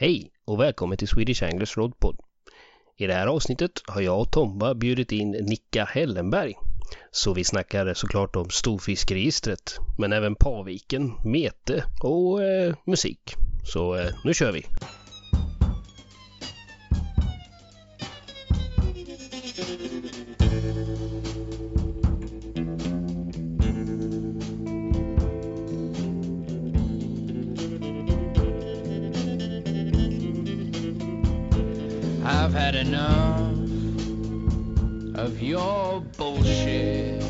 Hej och välkommen till Swedish Anglers Roadpod. I det här avsnittet har jag och Tomba bjudit in Nicka Hellenberg. Så vi snackar såklart om storfiskregistret, men även Paviken, mete och eh, musik. Så eh, nu kör vi! Enough of your bullshit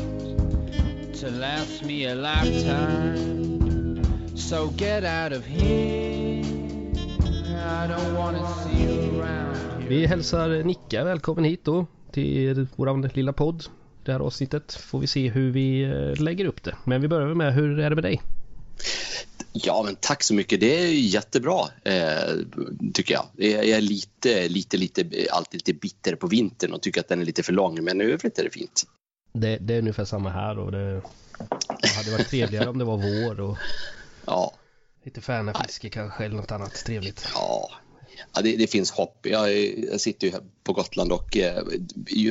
to last me a lifetime. So get out of here. I don't wanna see you around here. Vi hälsar Nicka välkommen hit då till vår lilla podd. Det här avsnittet får vi se hur vi eh, lägger upp det. Men vi börjar med, hur är det med dig? Ja, men tack så mycket. Det är jättebra, eh, tycker jag. Jag är lite, lite, lite, alltid lite bitter på vintern och tycker att den är lite för lång, men i övrigt är det fint. Det, det är ungefär samma här och det, det hade varit trevligare om det var vår och Ja, lite färnafiske kanske eller något annat trevligt. ja. Ja det, det finns hopp. Jag, är- jag sitter ju här på Gotland och eh,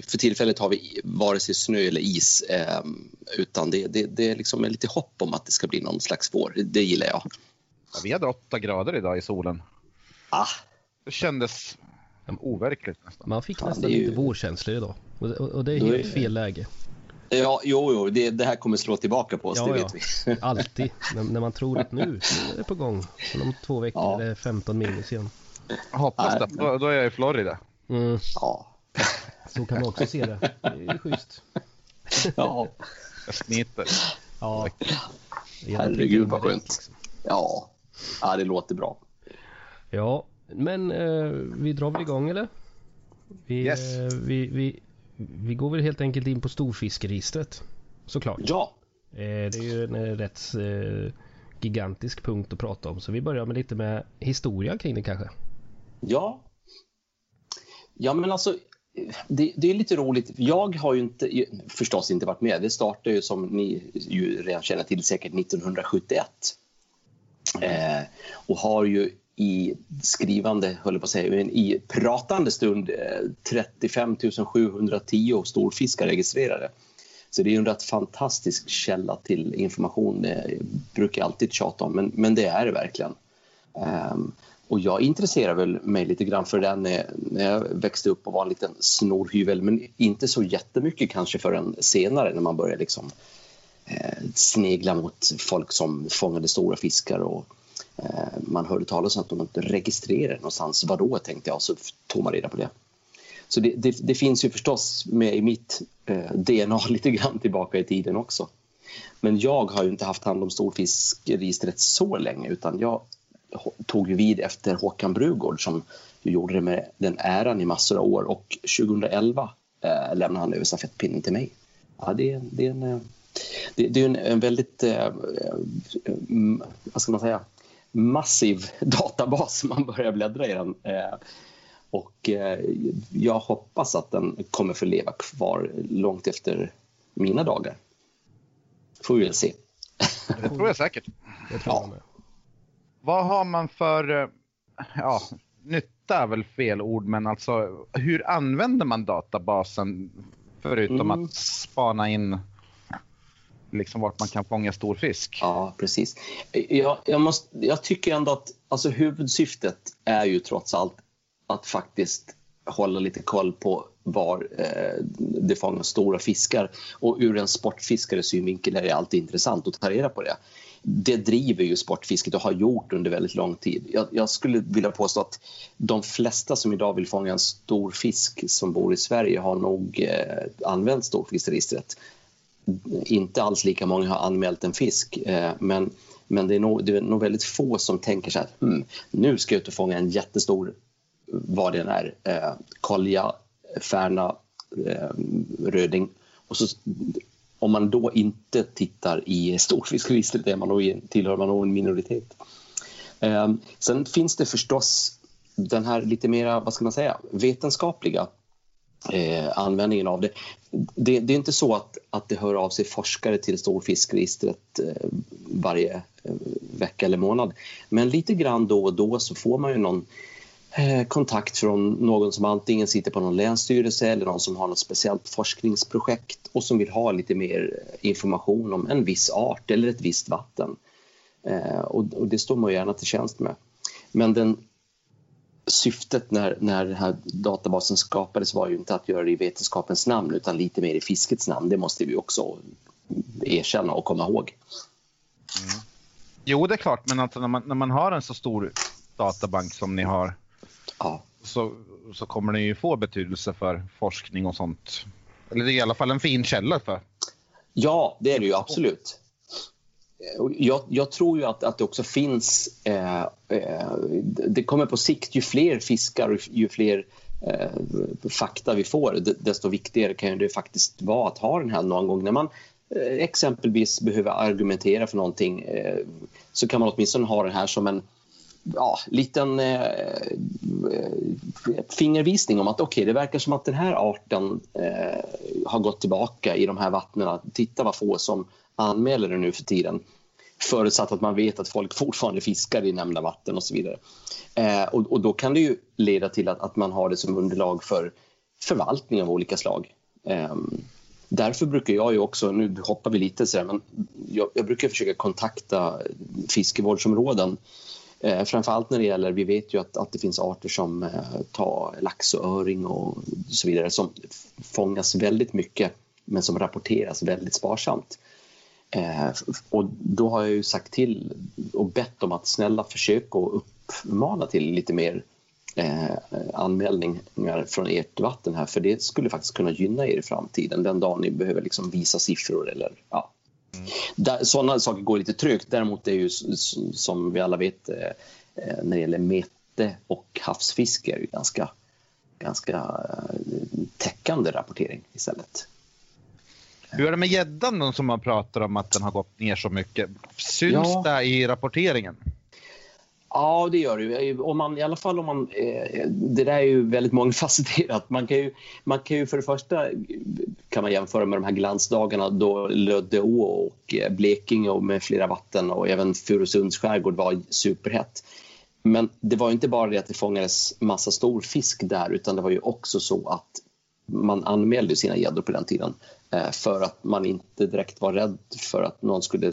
för tillfället har vi vare sig snö eller is, eh, utan det, det, det är liksom lite hopp om att det ska bli någon slags vår. Det gillar jag. Ja, vi hade åtta grader idag i solen. Ah, Det kändes overkligt nästan. Man fick Fan, nästan är ju- lite vårkänslor idag. Och, och, och det är är helt det- fel läge. ja, jo, jo det, det här kommer slå tillbaka på oss, Ja, det ja. vet vi. Alltid. när, när man tror att nu, är det på gång. Om två veckor Ja. är det 15 minus igen. Hoppas det. Då, då är jag i Florida. Mm, Ja, så kan man också se det. Det är schysst. ja. Jag smiter. Ja. herregud vad skönt. Ja. ja, det låter bra. Ja, men eh, vi drar väl igång eller? Vi, Yes. eh, vi, vi, vi går väl helt enkelt in på storfiskeregistret. Såklart. Ja, Eh, det är ju en eh, rätt gigantisk punkt att prata om. Så vi börjar med lite med historia kring det kanske. Ja. Ja, men alltså, det, det är lite roligt. Jag har ju inte, förstås inte varit med. Det startade ju som ni ju redan känner till säkert 1971. Eh, och har ju i skrivande, höll jag på att säga, men i pratande stund eh, 35 710 storfiskar registrerade. Så det är en rätt fantastisk källa till information. Det brukar jag alltid tjata om, men, men det är det verkligen. Ehm, och jag intresserade väl mig lite grann för den eh, när, jag växte upp och var en liten snorhyvel men inte så jättemycket kanske förrän senare när man började liksom, eh, snegla mot folk som fångade stora fiskar och eh, man hörde talas om att de inte registrerade någonstans. Vadå, tänkte jag, så tog man reda på det. Så det, det, det finns ju förstås med i mitt eh, DNA lite grann tillbaka i tiden också. Men jag har ju inte haft hand om storfiskregistret så länge utan jag tog ju vid efter Håkan Brugård som ju gjorde det med den äran i massor av år och 2011 eh, lämnade han över stafettpinnen till mig. Ja, det, är- det är en, eh, det, det är en, en väldigt, eh, eh, vad ska man säga, massiv databas man börjar bläddra i den. Eh, och eh, jag hoppas att den kommer få leva kvar långt efter mina dagar. Får vi väl se. Det tror jag säkert. Det tror Ja. jag med. Vad har man för, eh, ja, nytta är väl fel ord, men alltså hur använder man databasen förutom Mm. att spana in liksom vart man kan fånga stor fisk? Ja, precis. Jag, jag, måste, jag tycker ändå att alltså, huvudsyftet är ju trots allt att faktiskt hålla lite koll på var eh, det fångas stora fiskar. Och ur en sportfiskares synvinkel är det alltid intressant att ta reda på det. Det driver ju sportfisket och har gjort under väldigt lång tid. Jag, jag skulle vilja påstå att de flesta som idag vill fånga en stor fisk som bor i Sverige har nog eh, använt storfiskregistret inte alls lika många har anmält en fisk. Eh, men men det, är nog, det är nog väldigt få som tänker så här, hmm, nu ska jag ut och fånga en jättestor, vad det än är, eh, kolja, färna, eh, röding. Och så, om man då inte tittar i storfiskregistret är man då, i- tillhör man nog en minoritet. Eh, sen finns det förstås den här lite mera, vad ska man säga, vetenskapliga eh, användningen av det. det. Det är inte så att, att det hör av sig forskare till storfiskregistret eh, varje eh, vecka eller månad. Men lite grann då och då så får man ju någon Eh, kontakt från någon som antingen sitter på någon länsstyrelse eller någon som har något speciellt forskningsprojekt och som vill ha lite mer information om en viss art eller ett visst vatten. Eh, och, och det står man gärna till tjänst med. Men den syftet när, när den här databasen skapades var ju inte att göra det i vetenskapens namn utan lite mer i fiskets namn. Det måste vi också erkänna och komma ihåg. Mm. Jo, det är klart, men alltså när, man, när man har en så stor databank som ni har ja. så, så kommer den ju få betydelse för forskning och sånt. Eller i alla fall en fin källa för. Ja, det är det ju absolut. Jag, jag, tror ju att, att det också finns... Eh, eh, det kommer på sikt, ju fler fiskar och ju fler eh, fakta vi får desto viktigare kan det faktiskt vara att ha den här någon gång när man eh, exempelvis behöver argumentera för någonting eh, så kan man åtminstone ha den här som en ja, liten eh, eh, fingervisning om att okay, det verkar som att den här arten eh, har gått tillbaka i de här vattnen. Titta vad få som anmäler det nu för tiden. Förutsatt att man vet att folk fortfarande fiskar i nämnda vatten och så vidare. Eh, och, och, då kan det ju leda till att, att man har det som underlag för förvaltning av olika slag. Eh, därför brukar jag ju också, nu hoppar vi lite så här, men jag, jag brukar försöka kontakta fiskevårdsområden Eh, framförallt när det gäller, vi vet ju att, att det finns arter som eh, tar lax och öring och så vidare som fångas väldigt mycket men som rapporteras väldigt sparsamt. Eh, och då har jag ju sagt till och bett om att snälla försöka att uppmana till lite mer eh, anmälningar från ert vatten här för det skulle faktiskt kunna gynna er i framtiden den dagen ni behöver liksom visa siffror eller ja, Mm. sådana saker går lite trögt. Däremot är ju som vi alla vet eh, eh, när det gäller mete och havsfiske är det ganska, ganska eh, täckande rapportering istället. Hur är det med gäddan som man pratar om att den har gått ner så mycket? Syns ja. det i rapporteringen? Ja, det gör det. Om man, I alla fall om man... Eh, det där är ju väldigt mångfacetterat. Man kan ju, man kan ju för det första kan man jämföra med de här glansdagarna då Löddeå och eh, Blekinge och med flera vatten och även Furusunds skärgård var superhett. Men det var inte bara det att det fångades massa stor fisk där utan det var ju också så att man anmälde sina gäddor på den tiden eh, för att man inte direkt var rädd för att någon skulle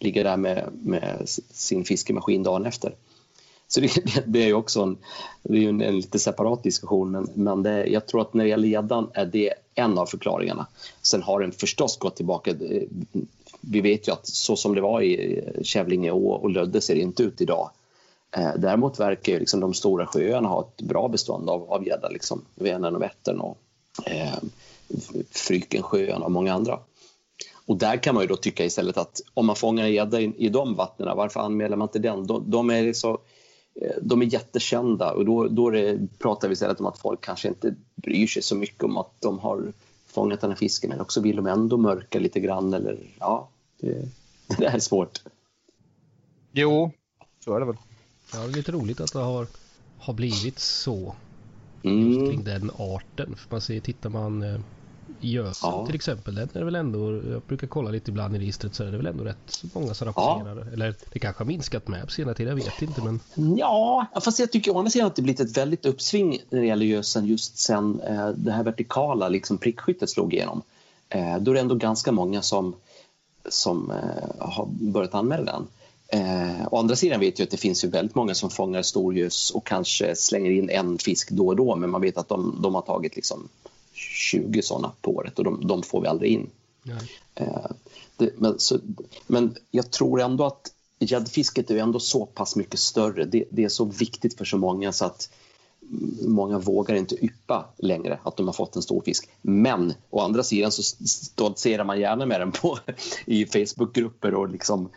ligga där med, med sin fiskemaskin dagen efter. Så det, det är ju också en, det är en, en, lite separat diskussion men, men det, jag tror att när det gäller gäddan är det en av förklaringarna. Sen har den förstås gått tillbaka. Eh, vi vet ju att så som det var i eh, Kävlingeå och Lödde ser det inte ut idag. Eh, däremot verkar ju liksom de stora sjöarna ha ett bra bestånd av gädda, liksom Vänern och Vättern och eh, Frykensjön och många andra. Och där kan man ju då tycka istället att om man fångar gädda i, i de vattnen, varför anmäler man inte den? De, de är så de är jättekända och då, då det, pratar vi istället om att folk kanske inte bryr sig så mycket om att de har fångat den här fisken eller också vill de ändå mörka lite grann eller ja, det, det är svårt. Jo, så är det väl. Ja, det är lite roligt att det har, har blivit så. Just mm. kring den arten. För man ser, tittar man Gösen ja. till exempel, den är väl ändå, jag brukar kolla lite ibland i registret så är det väl ändå rätt många som rapporterar. Ja. Eller det kanske har minskat med på senare tid, jag vet inte. Men... Ja, fast jag tycker å andra sidan att det blivit ett väldigt uppsving när det gäller gösen just sen eh, det här vertikala liksom prickskyttet slog igenom. Eh, då är det ändå ganska många som, som eh, har börjat anmäla den. Eh, å andra sidan vet jag att det finns ju väldigt många som fångar storgös och kanske slänger in en fisk då och då men man vet att de, de har tagit liksom 20 sådana på året och de, de får vi aldrig in. Eh, det, men, så, men jag tror ändå att gäddfisket är ändå så pass mycket större. Det, det, är så viktigt för så många så att många vågar inte yppa längre att de har fått en stor fisk. Men å andra sidan så stoltserar man gärna med den på, i Facebookgrupper och liksom,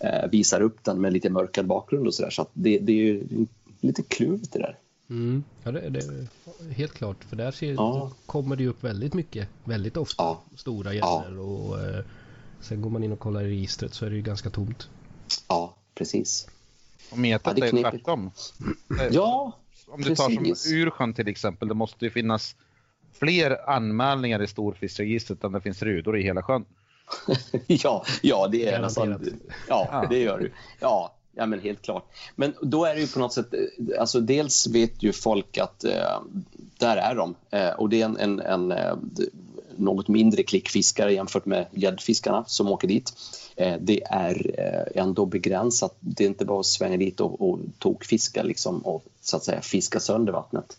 eh, visar upp den med lite mörkad bakgrund och sådär. Så, så det, det är ju lite klurigt det där. Mm. Ja, det, det, helt klart. För där ser, ja. kommer det upp väldigt mycket, väldigt ofta, ja. stora. Ja. Och eh, sen går man in och kollar i registret så är det ju ganska tomt. Ja, precis. Och metat ja, är, är tvärtom. ja, Om du tar som Ursjön till exempel, det måste ju finnas fler anmälningar i storfiskregistret än det finns rudor i hela sjön. ja, ja, det är nästan... Ja, det gör du. Ja, ja, men helt klart. Men då är det ju på något sätt... Alltså dels vet ju folk att eh, där är de. Eh, och det är en, en, en eh, något mindre klickfiskare jämfört med gäddfiskarna som åker dit. Eh, det är eh, ändå begränsat. Det är inte bara att svänga dit och, och tokfiska liksom, och så att säga fiska sönder vattnet.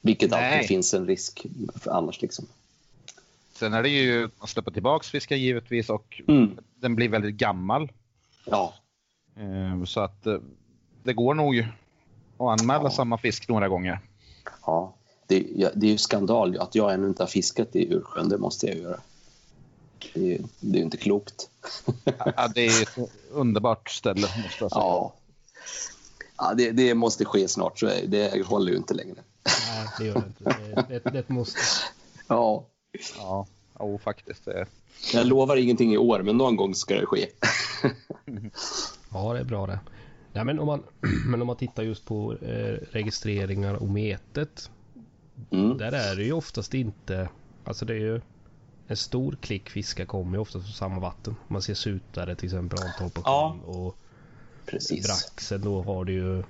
Vilket Nej. alltid finns en risk för annars. Liksom. Sen är det ju att släppa tillbaks fisken givetvis och mm. den blir väldigt gammal. Ja. Eh, så att det går nog att anmäla ja. samma fisk några gånger. Ja, det, det är ju skandal att jag ännu inte har fiskat i Ursjön. Det måste jag göra. Det är, det är inte klokt. ja, det är ett underbart ställe, måste jag säga. Ja, ja det, det måste ske snart. Så det håller ju inte längre. Nej, det gör det inte. Det, det, det måste. Ja. Ja, oh, faktiskt. Det... Jag lovar ingenting i år, men någon gång ska det ske. Ja, det är bra det. Nej, men, om man, men om man tittar just på eh, registreringar och metet. Mm. Där är det ju oftast inte, alltså det är ju en stor klick fiskar kommer ju oftast från samma vatten. Man ser sutare till exempel, Antorp och ja. och Precis. Braxen då har du ju eh,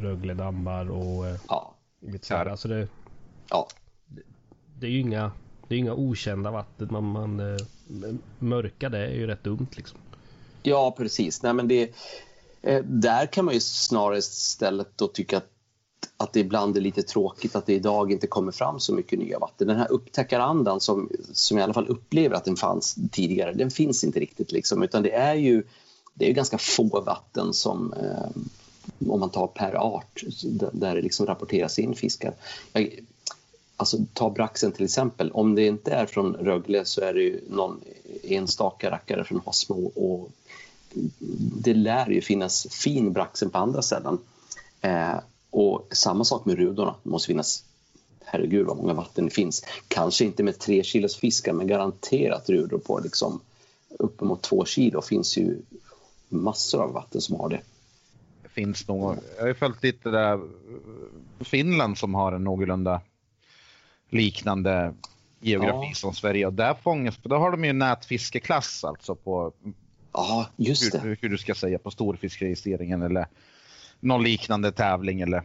Rögle dammar och eh, ja. lite så Alltså det, ja. det, det är ju inga, det är inga okända vatten. Man, man eh, mörka det är ju rätt dumt liksom. Ja precis. Nej, men det, eh, där kan man ju snarare istället då tycka att att det ibland är lite tråkigt att det idag inte kommer fram så mycket nya vatten. Den här upptäckarandan som, som jag i alla fall upplever att den fanns tidigare, den finns inte riktigt. Liksom, utan det är ju det är ganska få vatten som, eh, om man tar per art, där det liksom rapporteras in fiskar. Jag, alltså ta braxen till exempel, om det inte är från Rögle så är det ju någon enstaka rackare från Hosmo och det lär ju finnas fin braxen på andra ställen. Eh, och samma sak med rudorna. Det måste finnas, herregud vad många vatten det finns. Kanske inte med tre kilos fiskar men garanterat rudor på liksom uppemot två kilo finns ju massor av vatten som har det. Det finns nog, jag har ju följt lite där Finland som har en någorlunda liknande geografi ja. som Sverige och där fångas, då har de ju nätfiskeklass alltså på ja, just det. Hur, hur du ska säga på storfiskregistreringen eller någon liknande tävling eller...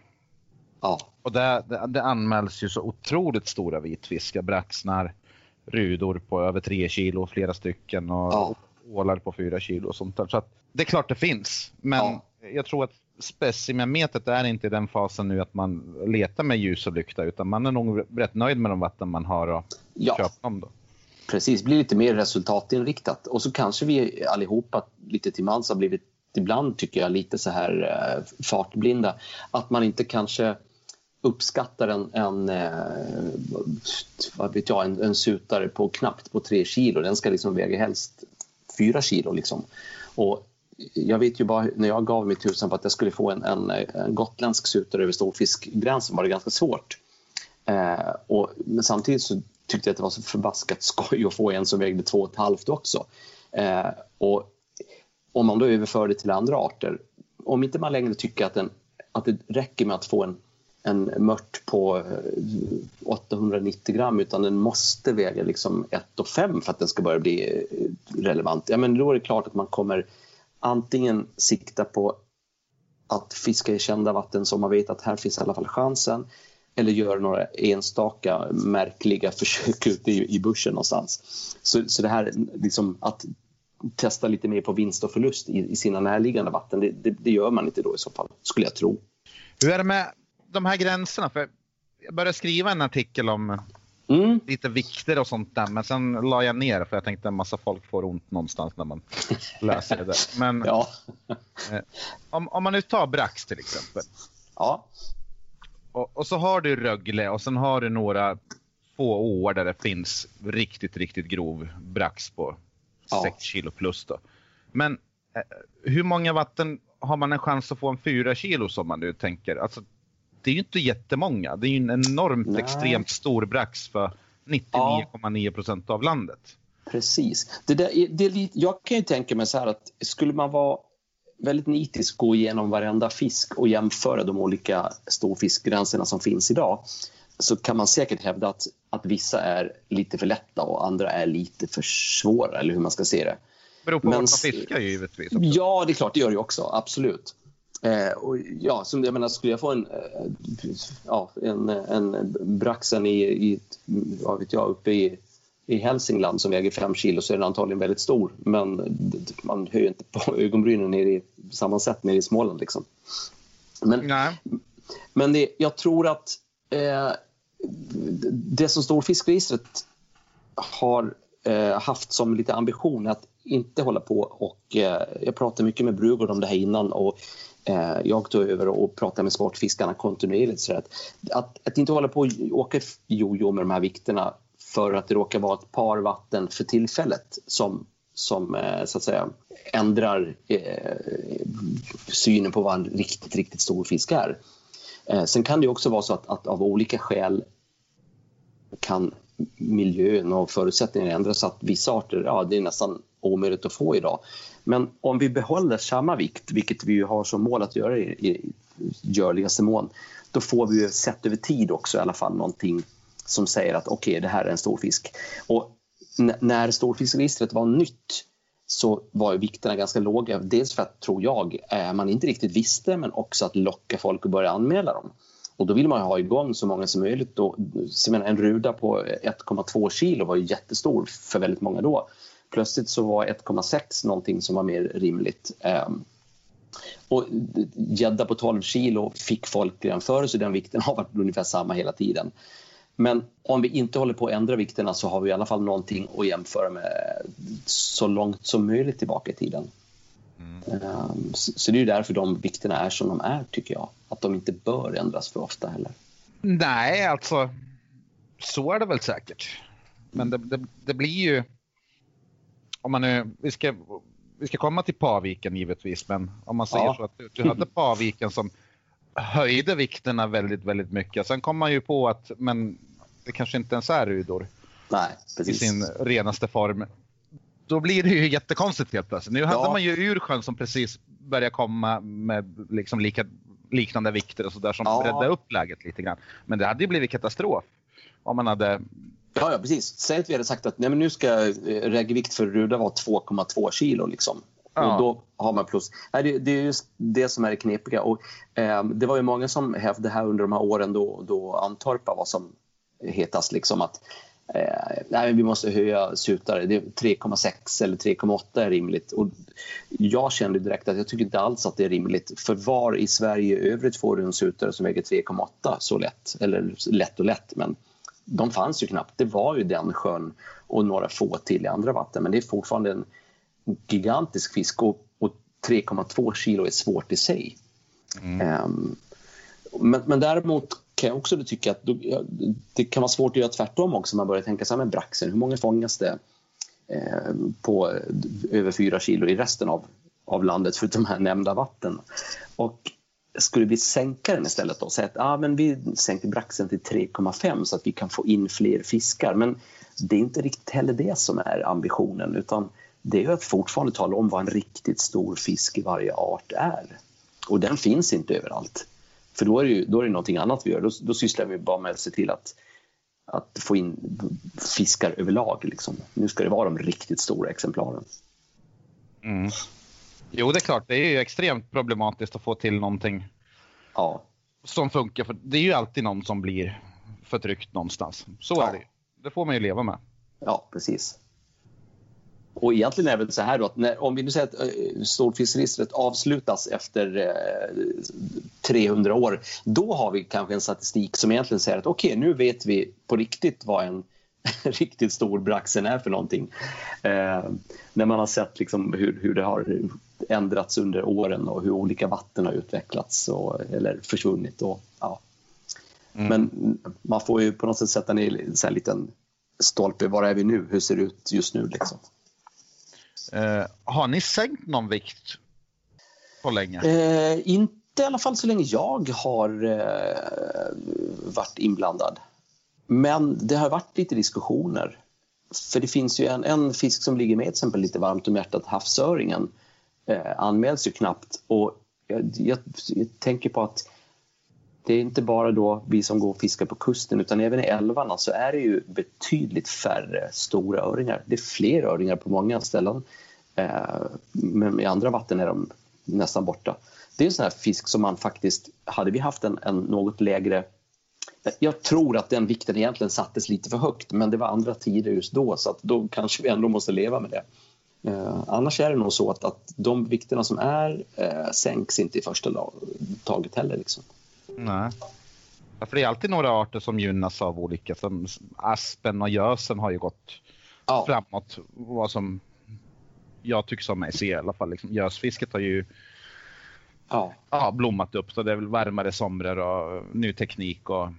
Ja. Och det, det, det anmäls ju så otroligt stora vitfiskar, braxnar, rudor på över tre kilo, flera stycken och ja. ålar på fyra kilo och sånt där. Så att, det är klart det finns, men ja. jag tror att specimenmetet är inte i den fasen nu att man letar med ljus och lykta utan man är nog rätt nöjd med de vatten man har och ja. köpa dem då. Precis, blir lite mer resultatinriktat och så kanske vi allihopa lite till mans har blivit ibland tycker jag lite så här eh, fartblinda. Att man inte kanske uppskattar en, en, eh, vad vet jag, en, en sutare på knappt på tre kilo. Den ska liksom väga helst fyra kilo. Liksom. Och jag vet ju bara när jag gav mig tusan på att jag skulle få en, en, en gotländsk sutare över storfiskgränsen var det ganska svårt. Eh, och, men samtidigt så tyckte jag att det var så förbaskat skoj att få en som vägde två och ett halvt också. Eh, och om man då överför det till andra arter, om inte man längre tycker att, en, att det räcker med att få en, en mört på eh, 890 gram utan den måste väga liksom 1,5 för att den ska börja bli eh, relevant, ja, men då är det klart att man kommer antingen sikta på att fiska i kända vatten som man vet att här finns i alla fall chansen eller göra några enstaka märkliga försök ute i, i buschen någonstans. Så, så det här liksom att testa lite mer på vinst och förlust i, i sina närliggande vatten. Det, det, det, gör man inte då i så fall, skulle jag tro. Hur är det med de här gränserna? För jag började skriva en artikel om mm. lite vikter och sånt där, men sen la jag ner för jag tänkte att en massa folk får ont någonstans när man läser det där. Men ja. eh, om, om man nu tar Brax till exempel. Ja. Och, och, så har du Rögle och sen har du några få år där det finns riktigt, riktigt grov Brax på ja. 6 kilo plus då. Men eh, hur många vatten har man en chans att få en 4 kilo som man nu tänker? Alltså, det är ju inte jättemånga. Det är ju en enormt Nej. extremt stor brax för 99,9 procent av landet. Precis. Det där, det är, jag kan ju tänka mig så här att skulle man vara väldigt nitisk gå igenom varenda fisk och jämföra de olika storfiskgränserna som finns idag så kan man säkert hävda att, att vissa är lite för lätta och andra är lite för svåra, eller hur man ska se det. Beror på Men, vart man fiskar givetvis. Också. Ja, det är klart, det gör det också, absolut. Eh, och ja, som jag menar, skulle jag få en, eh, ja, en, en braxen i, i vad vet jag, uppe i, i Hälsingland som väger fem kilo så är den antagligen väldigt stor. Men man höjer inte på ögonbrynen nere i samma sätt nere i Småland. Liksom. Men, Nej. men det, jag tror att eh, det som Storfiskregistret har eh, haft som lite ambition att inte hålla på och... Eh, jag pratade mycket med Brugård om det här innan och eh, jag tog över och pratade med sportfiskarna kontinuerligt. Så att, att, att inte hålla på och åka jojo med de här vikterna för att det råkar vara ett par vatten för tillfället som, som eh, så att säga ändrar eh, synen på vad en riktigt, riktigt stor fisk är. Eh, sen kan det också vara så att, att av olika skäl kan miljön och förutsättningarna ändras så att vissa arter, ja det är nästan omöjligt att få idag. Men om vi behåller samma vikt, vilket vi har som mål att göra i, i görligaste mån, då får vi ju sett över tid också i alla fall någonting som säger att okej, okay, det här är en stor fisk. Och när storfiskregistret var nytt så var vikterna ganska låga. Dels för att, tror jag, eh, man inte riktigt visste men också att locka folk att börja anmäla dem. Och då vill man ha igång så många som möjligt. Då, menar, en ruda på 1,2 kilo var ju jättestor för väldigt många då. Plötsligt så var 1,6 någonting som var mer rimligt. Ehm, och gädda på 12 kilo fick folk redan före så den vikten har varit ungefär samma hela tiden. Men om vi inte håller på att ändra vikterna så har vi i alla fall någonting att jämföra med så långt som möjligt tillbaka i tiden. Mm. Um, så, så det är därför de vikterna är som de är, tycker jag. Att de inte bör ändras för ofta heller. Nej, alltså så är det väl säkert. Men det, det, det blir ju... Om man nu, vi, ska, vi ska komma till Paviken givetvis, men om man säger ja. så att du, du hade Paviken som höjde vikterna väldigt, väldigt mycket. Sen kom man ju på att men det kanske inte ens är rudor Nej, i sin renaste form. Då blir det ju jättekonstigt helt plötsligt. Nu ja. hade man ju Ursjön som precis började komma med liksom lika, liknande vikter och sådär som ja. räddade upp läget lite grann. Men det hade ju blivit katastrof om man hade Ja, ja precis. Säg att vi hade sagt att nej, men nu ska reggvikt för ruda vara 2,2 kilo. Liksom. Ja. Och då har man plus. Nej, det, det, är just det som är det knepiga. Och, eh, det var ju många som hävdade här under de här åren då, då Antorpa var som hetast. Liksom, att eh, nej, vi måste höja sutare. 3,6 eller 3,8 är rimligt. Och jag kände direkt att jag tycker inte alls att det är rimligt. För var i Sverige i övrigt får du en sutare som väger 3,8 så lätt? Eller lätt och lätt, men de fanns ju knappt. Det var ju den sjön och några få till i andra vatten. Men det är fortfarande en gigantisk fisk och, och 3,2 kilo är svårt i sig. Mm. Um, men, men däremot kan jag också tycka att det kan vara svårt att göra tvärtom också. Man börjar tänka så här med braxen, hur många fångas det eh, på över 4 kilo i resten av, av landet förutom de här nämnda vatten? Och skulle vi sänka den istället då? Säga att ah, men vi sänker braxen till 3,5 så att vi kan få in fler fiskar. Men det är inte riktigt heller det som är ambitionen utan det är att fortfarande tala om vad en riktigt stor fisk i varje art är. Och den finns inte överallt. För då är det, ju, då är det någonting annat vi gör. Då, då sysslar vi bara med att se till att, att få in fiskar överlag. Liksom. Nu ska det vara de riktigt stora exemplaren. Mm. Jo, det är klart. Det är ju extremt problematiskt att få till någonting ja. som funkar. För det är ju alltid någon som blir förtryckt någonstans. Så ja. är det Det får man ju leva med. Ja, precis. Och egentligen är det så här då att när, om vi nu säger att eh, storfiskregistret avslutas efter eh, 300 år, då har vi kanske en statistik som egentligen säger att okej, okay, nu vet vi på riktigt vad en riktigt stor braxen är för någonting. Eh, när man har sett liksom hur, hur det har ändrats under åren och hur olika vatten har utvecklats och, eller försvunnit. Och, ja. Mm. Men man får ju på något sätt sätta ner en liten stolpe. Var är vi nu? Hur ser det ut just nu? Liksom? Eh, har ni sänkt någon vikt på länge? Eh, inte i alla fall så länge jag har eh, varit inblandad. Men det har varit lite diskussioner. För det finns ju en, en fisk som ligger med exempel lite varmt om hjärtat, havsöringen, eh, anmäls ju knappt. Och jag, jag, jag tänker på att det är inte bara då vi som går och fiskar på kusten utan även i älvarna så är det ju betydligt färre stora öringar. Det är fler öringar på många ställen eh, men i andra vatten är de nästan borta. Det är en sån här fisk som man faktiskt, hade vi haft en, en något lägre jag tror att den vikten egentligen sattes lite för högt men det var andra tider just då så att då kanske vi ändå måste leva med det. Eh, annars är det nog så att, att de vikterna som är eh, sänks inte i första taget heller. Liksom. Nej. för det är alltid några arter som gynnas av olika, som aspen och gösen har ju gått ja. framåt. Vad som jag tycker som mig ser i alla fall. Liksom, gösfisket har ju ja. Ja, blommat upp så det är väl varmare somrar och ny teknik och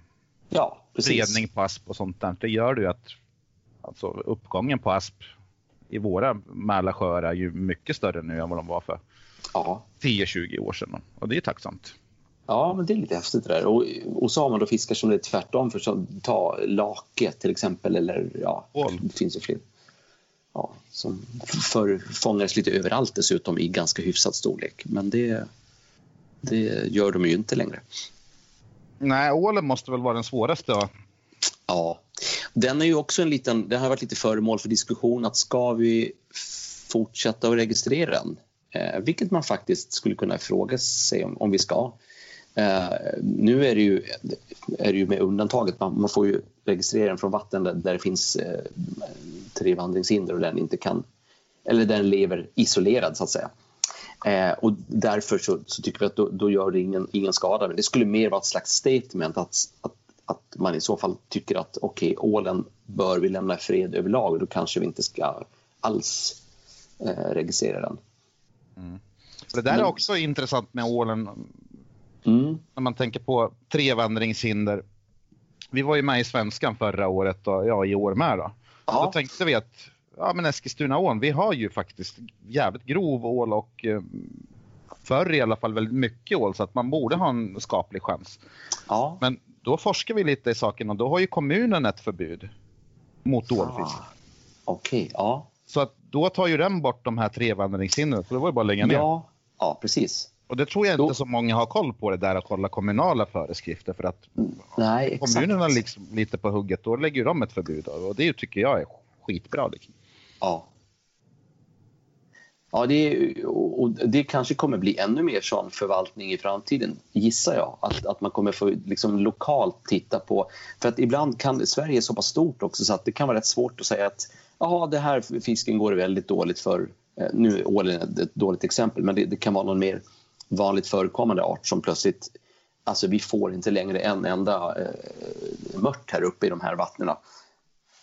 ja, fredning på asp och sånt där. Det gör ju att alltså, uppgången på asp i våra Mälarsjöar är ju mycket större nu än vad de var för ja. 10-20 år sedan. Och det är tacksamt. Ja, men det är lite häftigt det där. Och, och så har man då fiskar som det är tvärtom. För så, ta lake till exempel eller ja, Ål. det finns ju fler. Ja, som för, fångades lite överallt dessutom i ganska hyfsad storlek. Men det, det gör de ju inte längre. Nej, ålen måste väl vara den svåraste? Då? Ja, den är ju också en liten, det har varit lite föremål för diskussion att ska vi fortsätta att registrera den? Eh, vilket man faktiskt skulle kunna fråga sig om, om vi ska. Eh, nu är det, ju, är det ju med undantaget, man, man får ju registrera den från vatten där, där det finns eh, trevandringshinder och den inte kan, eller den lever isolerad så att säga. Eh, och därför så, så, tycker vi att då, då, gör det ingen, ingen skada. Men det skulle mer vara ett slags statement att, att, att man i så fall tycker att okej, okay, ålen bör vi lämna i fred överlag då kanske vi inte ska alls eh, registrera den. Mm. Det där är också intressant med ålen. Mm. När man tänker på trevandringshinder. Vi var ju med i Svenskan förra året och ja, i år med. Då. Ja. då tänkte vi att ja, men Eskilstunaån, vi har ju faktiskt jävligt grov ål och eh, förr i alla fall väldigt mycket ål så att man borde ha en skaplig chans. Ja. Men då forskar vi lite i saken och då har ju kommunen ett förbud mot ålfiske. Ah. Okej, okay, ja. Så att då tar ju den bort de här trevandringshindren, så det var ju bara att lägga ner. Ja, ja precis. Och det tror jag inte så många har koll på det där att hålla kommunala föreskrifter för att Nej, kommunerna liksom lite på hugget, då lägger de ett förbud och det tycker jag är skitbra. Ja. Ja, det, och det kanske kommer bli ännu mer sån förvaltning i framtiden, gissar jag. Att, att man kommer få liksom lokalt titta på... För att ibland kan Sverige är så pass stort också så att det kan vara rätt svårt att säga att ja, det här fisken går väldigt dåligt för... Eh, nu är ålen ett dåligt exempel, men det, det, kan vara någon mer vanligt förekommande art som plötsligt... Alltså vi får inte längre en enda eh, mört här uppe i de här vattnen.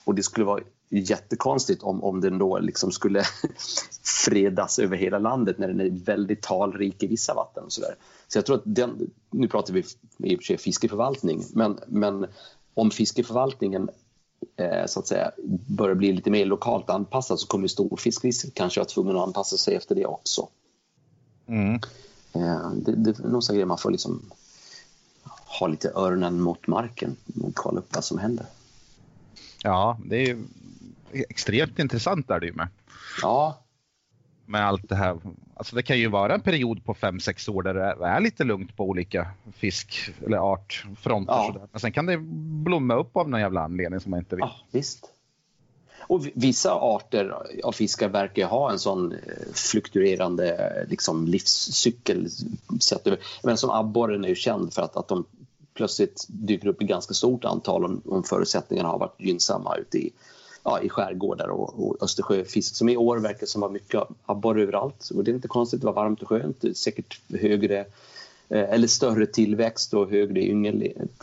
Och det skulle vara jättekonstigt om, om den då liksom skulle fredas över hela landet när den är väldigt talrik i vissa vatten. Och så, där. så jag tror att den, nu pratar vi i och för sig fiskeförvaltning, men, men om fiskeförvaltningen eh, så att säga börjar bli lite mer lokalt anpassad så kommer storfiskfisket kanske vara tvungen att anpassa sig efter det också. Mm. Eh, det, det är nog så grejer man får liksom ha lite öronen mot marken och kolla upp vad som händer. Ja, det är extremt intressant är det ju med. Ja. Med allt det här. Alltså det kan ju vara en period på 5-6 år där det är lite lugnt på olika fisk eller artfronter. Ja. Men sen kan det blomma upp av någon jävla anledning som man inte vet. Ja, visst. Och vissa arter av fiskar verkar ha en sån eh, fluktuerande eh, liksom, livscykel. Men som abborren är ju känd för att, att de plötsligt dyker upp i ganska stort antal om, om förutsättningarna har varit gynnsamma ute i ja, i skärgårdar och, och Östersjöfisk som i år verkar som var mycket abborre överallt. Och det är inte konstigt, det var varmt och skönt. Säkert högre eh, eller större tillväxt och högre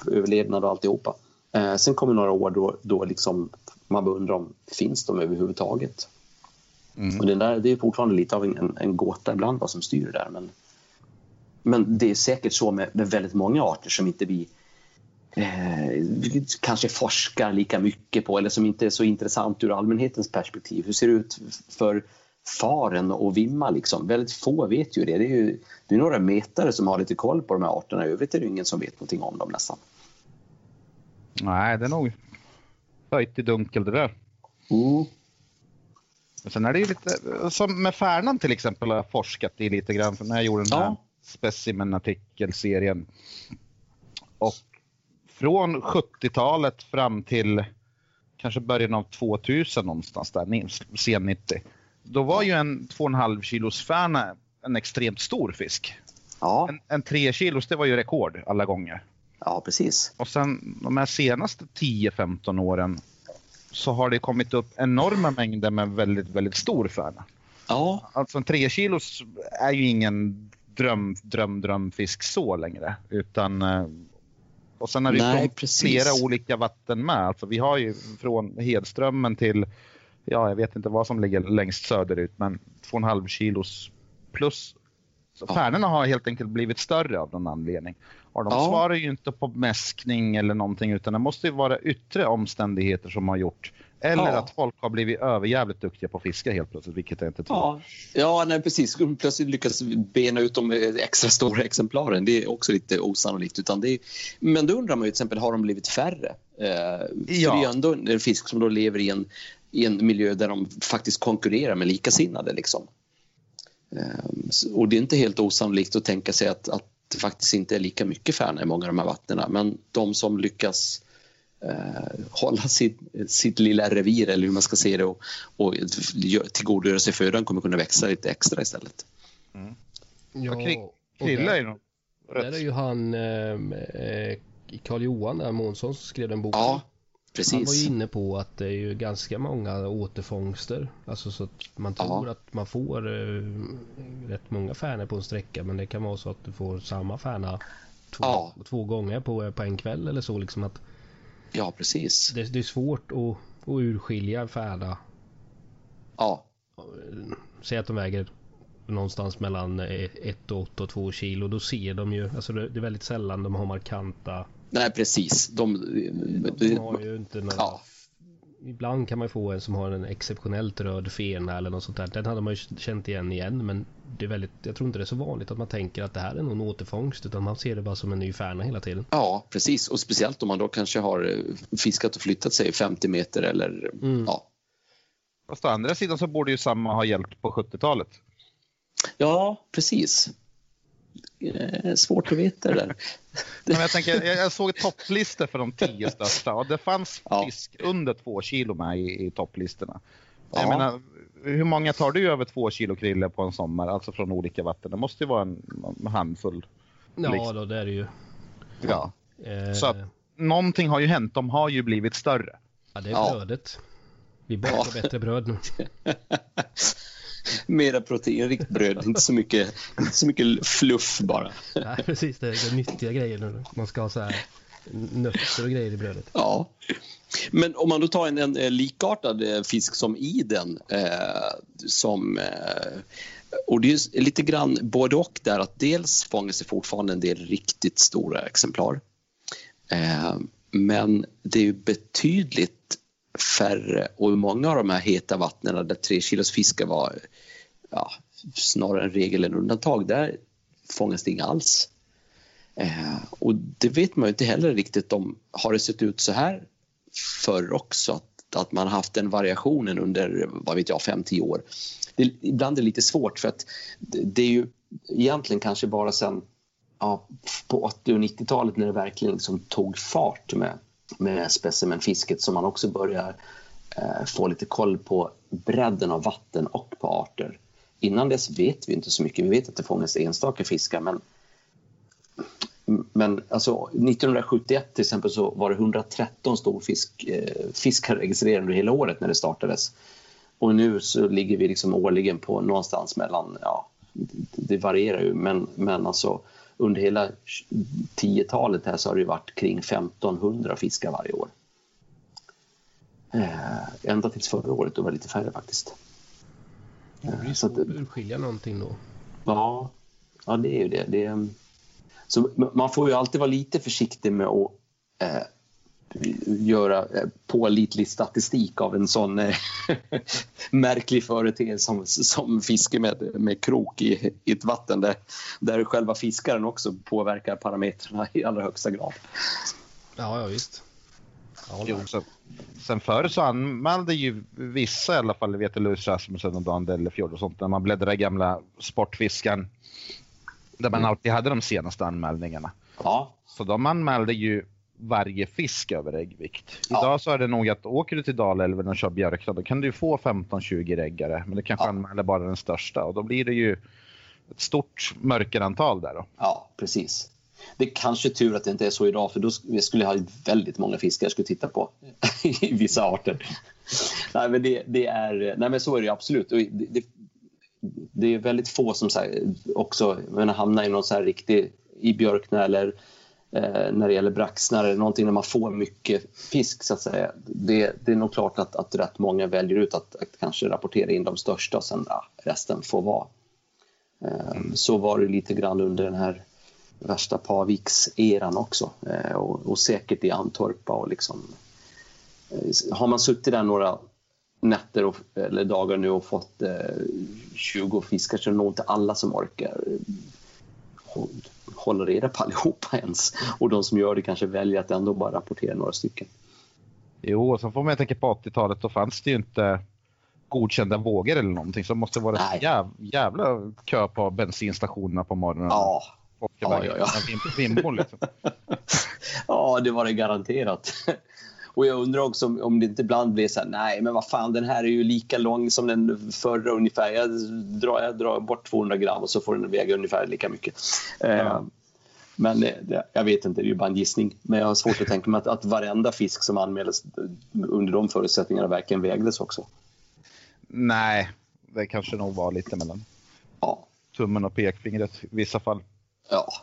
överlevnad och alltihopa. Eh, sen kommer några år då, då liksom man undrar om finns de överhuvudtaget. Mm. Och det, där, det är fortfarande lite av en, en gåta ibland vad som styr det där. Men, men det är säkert så med, med väldigt många arter som inte vi eh, kanske forskar lika mycket på eller som inte är så intressant ur allmänhetens perspektiv. Hur ser det ut för faren och vimma? Liksom? Väldigt få vet ju det. Det är, ju, det är några metare som har lite koll på de här arterna. I övrigt är det ingen som vet någonting om dem nästan. Nej, det är nog höjt i dunkel det där. Mm. Men sen är det ju lite, som med Färnan till exempel har jag forskat i lite grann när jag gjorde den här ja. specimen-artikelserien Och från 70-talet fram till kanske början av 2000 någonstans där, sen 90. Då var ju en 2,5 kilos färna en extremt stor fisk. Ja. En, en 3 kilos, det var ju rekord alla gånger. Ja, precis. Och sen de här senaste 10-15 åren så har det kommit upp enorma mängder med väldigt, väldigt stor färna. Ja. Alltså en 3 kilos är ju ingen dröm, dröm, drömfisk så längre. Utan, eh, och sen har det Nej, flera olika vatten med. Alltså vi har ju från Hedströmmen till, ja jag vet inte vad som ligger längst söderut, men 2,5 kilos plus. Så ja. Färnorna har helt enkelt blivit större av någon anledning. Och de ja. svarar ju inte på mäskning eller någonting utan det måste ju vara yttre omständigheter som har gjort eller ja. att folk har blivit överjävligt duktiga på att fiska helt plötsligt, vilket jag inte tror. Ja, ja nej, precis. Plötsligt lyckas bena ut de extra stora exemplaren. Det är också lite osannolikt. Utan det är... Men då undrar man ju till exempel, har de blivit färre? Eh, ja. Det är ju ändå en fisk som då lever i en, i en miljö där de faktiskt konkurrerar med likasinnade. Liksom. Eh, och det är inte helt osannolikt att tänka sig att, att det faktiskt inte är lika mycket färna i många av de här vattnen. Men de som lyckas eh, hålla sitt, sitt lilla revir eller hur man ska se det och, och tillgodogöra sig födan kommer kunna växa lite extra istället. Mm. Ja, Krille är nog Där är ju han ehm, eh, Karl Johan Månsson som skrev den boken. Ja, precis. Han var ju inne på att det är ju ganska många återfångster. Alltså så att man tror ja. att man får eh, rätt många färnor på en sträcka men det kan vara så att du får samma färna två, ja. två gånger på, på en kväll eller så liksom att Ja, precis. Det, det är svårt att, att urskilja en färda. Ja. Säg att de väger någonstans mellan 1 och 8 och 2 kilo. Då ser de ju, alltså det är väldigt sällan de har markanta. Nej, precis. De, de har ju inte några ja ibland kan man få en som har en exceptionellt röd fena eller något sånt där. Den hade man ju känt igen igen men det är väldigt, jag tror inte det är så vanligt att man tänker att det här är någon återfångst utan man ser det bara som en ny färna hela tiden. Ja precis och speciellt om man då kanske har eh, fiskat och flyttat sig 50 meter eller mm. ja. Fast å andra sidan så borde ju samma ha hjälpt på 70-talet. Ja precis. Eh, svårt att veta det där. Men jag, tänker, jag såg topplistor för de tio största och det fanns ja. fisk under två kilo med i, i topplistorna. Ja. Jag menar, hur många tar du över två kilo krille på en sommar, alltså från olika vatten? Det måste ju vara en, en handfull. Ja, liksom. då, det är det ju. Ja. Eh... Så att någonting har ju hänt, de har ju blivit större. Ja, det är brödet. Vi bakar ja. bättre bröd nu. Mera proteinrikt bröd, inte så mycket, inte så mycket fluff bara. Nej, precis. Det är nyttiga grejer nu. Man ska ha så här nötter och grejer i brödet. Ja. Men om man då tar en, en, en likartad eh, fisk som iden eh, som eh, och det är lite grann både och där att dels fångas det fortfarande en del riktigt stora exemplar. Eh, men det är betydligt färre och i många av de här heta vattnen där tre kilos fiskar var ja, snarare en regel än undantag, där fångas det inga alls. Eh, och det vet man ju inte heller riktigt om, har det sett ut så här förr också? Att, att man har haft den variationen under, vad vet jag, 5-10 år. Det, ibland är det lite svårt för att det, det är ju egentligen kanske bara sen ja, på 80 och 90-talet när det verkligen liksom tog fart med med specimenfisket som man också börjar eh, få lite koll på bredden av vatten och på arter. Innan dess vet vi inte så mycket. Vi vet att det fångas enstaka fiskar men, men alltså 1971 till exempel så var det 113 storfiskar eh, registrerade under hela året när det startades. Och nu så ligger vi liksom årligen på någonstans mellan, ja, det varierar ju, men, men alltså under hela 10-talet här så har det varit kring 1500 fiskar varje år. Eh, ända tills förra året, då var det lite färre faktiskt. Det blir så att urskilja någonting då. Ja, ja det är ju det. det är, så man får ju alltid vara lite försiktig med att eh, göra eh, pålitlig statistik av en sån eh, märklig företeelse som, som fiske med, med krok i, i ett vatten där, där själva fiskaren också påverkar parametrarna i allra högsta grad. Ja, ja visst. Jo, så, sen förr så anmälde ju vissa i alla fall, vet du, Louis Rasmussen och Dan Dellefjord och sånt, när man bläddrade i gamla Sportfiskan, där man mm. alltid hade de senaste anmälningarna. Ja. Så de anmälde ju varje fisk över äggvikt. Idag ja. så är det nog att åker du till Dalälven och kör björkna då kan du få 15-20 äggare men det kanske ja. anmäler bara den största och då blir det ju ett stort mörkerantal där då. Ja, precis. Det är kanske tur att det inte är så idag för då skulle jag ha väldigt många fiskar jag skulle titta på i vissa arter. nej, men det, det, är, nej men så är det absolut. Det, det, det är väldigt få som här, också men hamnar i någon så här riktig i björkna eller eh, när det gäller braxnar eller någonting när man får mycket fisk så att säga. Det, det är nog klart att, att rätt många väljer ut att, att kanske rapportera in de största och sen ja, resten får vara. Eh, så var det lite grann under den här värsta Paviks-eran också eh, och, och, säkert i Antorpa och liksom eh, har man suttit där några nätter och, eller dagar nu och fått eh, 20 fiskar så är det nog inte alla som orkar hålla reda på allihopa ens. Och de som gör det kanske väljer att ändå bara rapportera några stycken. Jo, och så får man tänka på 80-talet, då fanns det ju inte godkända vågor eller någonting. Så det måste vara ett jäv, jävla kö på bensinstationerna på morgonen. Ja. Ja, ja, ja. Vimbor, liksom. ja, det var det garanterat. Och jag undrar också om, om det inte ibland blir så här, nej men vad fan den här är ju lika lång som den förra ungefär. Jag drar, jag drar bort 200 gram och så får den väga ungefär lika mycket. Ja. Eh, men det, jag vet inte, det är ju bara en gissning. Men jag har svårt att tänka mig att, att varenda fisk som anmäldes under de förutsättningarna verkligen vägdes också. Nej, det kanske nog var lite mellan ja. tummen och pekfingret i vissa fall. Ja.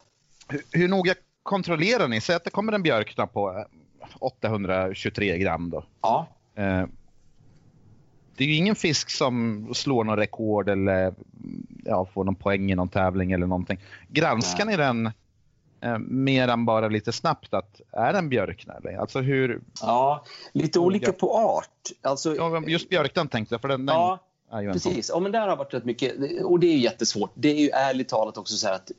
Hur, hur noga kontrollerar ni? Säg att det kommer en björkna på 823 gram då. Ja. Eh, det är ju ingen fisk som slår någon rekord eller ja, får någon poäng i någon tävling eller någonting. Granskar ni den eh, mer än bara lite snabbt att är den björkna? Alltså hur... Ja, lite olika på art. Alltså, ja, just björknan tänkte jag. För den, ja, den precis. Ja, men där har varit rätt mycket. Och det är jättesvårt. Det är ju ärligt talat också så här att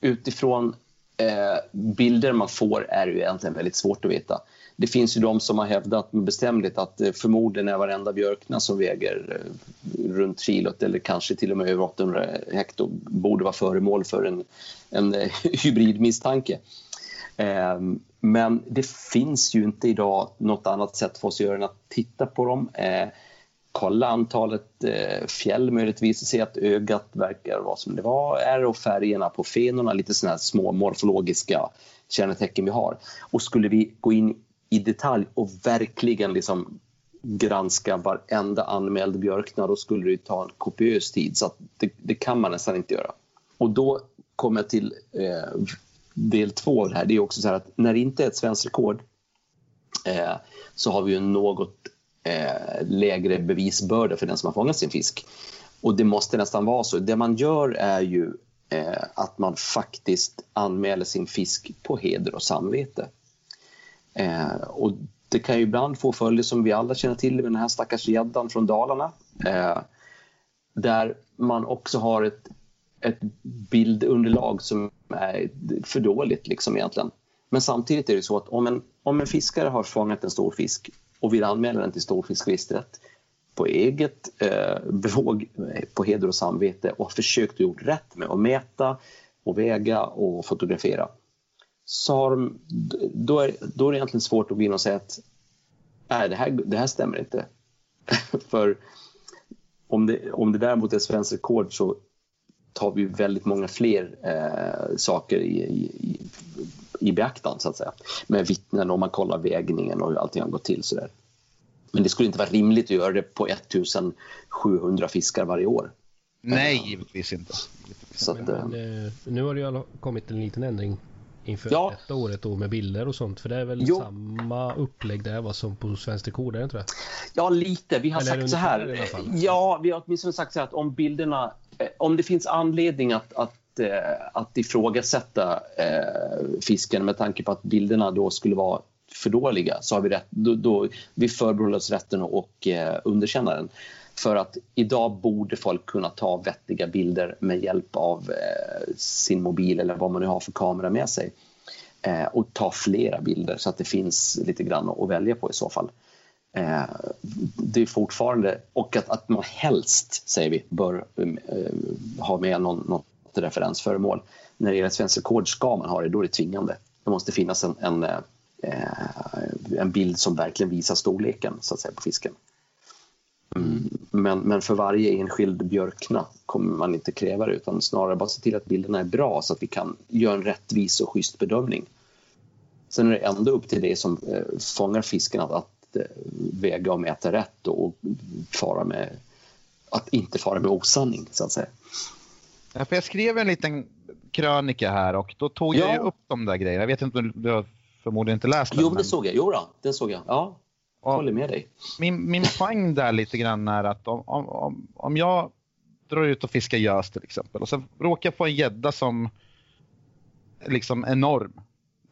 utifrån Eh, bilder man får är ju egentligen väldigt svårt att veta. Det finns ju de som har hävdat med bestämdhet att eh, förmodligen är varenda björkna som väger eh, runt kilot eller kanske till och med över 800 hekto borde vara föremål för en, en hybridmisstanke. Men det finns ju inte idag något annat sätt för oss att göra än att titta på dem. Kolla antalet eh, fjäll möjligtvis, se att ögat verkar vara som det var är och färgerna på fenorna, lite sådana här små morfologiska kännetecken vi har. Och skulle vi gå in i detalj och verkligen liksom granska varenda anmäld björkna, då skulle det ta en kopiös tid. Så det, det, kan man nästan inte göra. Och då kommer jag till eh, del två av det här. Det är också så här att när det inte är ett svenskt rekord eh, så har vi ju något eh, lägre bevisbörda för den som har fångat sin fisk. Och det måste nästan vara så. Det man gör är ju eh, att man faktiskt anmäler sin fisk på heder och samvete. Eh, och det kan ju ibland få följder som vi alla känner till med den här stackars gäddan från Dalarna. Eh, där man också har ett, ett bildunderlag som är för dåligt liksom egentligen. Men samtidigt är det så att om en, om en fiskare har fångat en stor fisk och vill anmäla den till Storfiskregistret på eget eh, bevåg, eh, på heder och samvete och har försökt gjort rätt med att mäta och väga och fotografera så har de, då, är, då är det egentligen svårt att gå in och säga att nej, det här, det här stämmer inte. För om det, om det däremot är svenskt rekord så tar vi väldigt många fler eh, saker i, i, i beaktan så att säga. Med vittnen och man kollar vägningen och hur allting har gått till. Så där. Men det skulle inte vara rimligt att göra det på 1700 fiskar varje år. Nej, givetvis inte. Så att, men, men, eh, nu har det ju kommit en liten ändring inför ja. detta året då med bilder och sånt. För det är väl jo. samma upplägg där vad som på Svenskt Rekord, är det inte det? Ja, lite. Vi har Eller sagt så här. Ja, vi har åtminstone sagt så här att om bilderna, eh, om det finns anledning att, att, eh, att ifrågasätta eh, fisken med tanke på att bilderna då skulle vara för dåliga så har vi, rätt, då, då, vi förbehåller oss rätten att eh, underkänna den. För att idag borde folk kunna ta vettiga bilder med hjälp av eh, sin mobil eller vad man nu har för kamera med sig. Eh, och ta flera bilder så att det finns lite grann att välja på i så fall. Eh, det är fortfarande, och att, att man helst, säger vi, bör eh, ha med någon, något något referensföremål. När det gäller svensk rekord ska man ha det, då är det tvingande. Det måste finnas en, en, eh, en bild som verkligen visar storleken så att säga, på fisken. Mm. Men, men för varje enskild björkna kommer man inte kräva det utan snarare bara se till att bilderna är bra så att vi kan göra en rättvis och schysst bedömning. Sen är det ändå upp till det som eh, fångar fisken att, att eh, väga och mäta rätt och fara med, att inte fara med osanning så att säga. Ja, för jag skrev en liten krönika här och då tog ja. jag upp de där grejerna. Jag vet inte om du har förmodligen inte läst den. Jo, men... det såg jag. Jo, då, det såg jag. Ja, jag håller med dig. Min, min poäng där lite grann är att om, om, om jag drar ut och fiskar gös till exempel och sen råkar jag få en gädda som liksom enorm.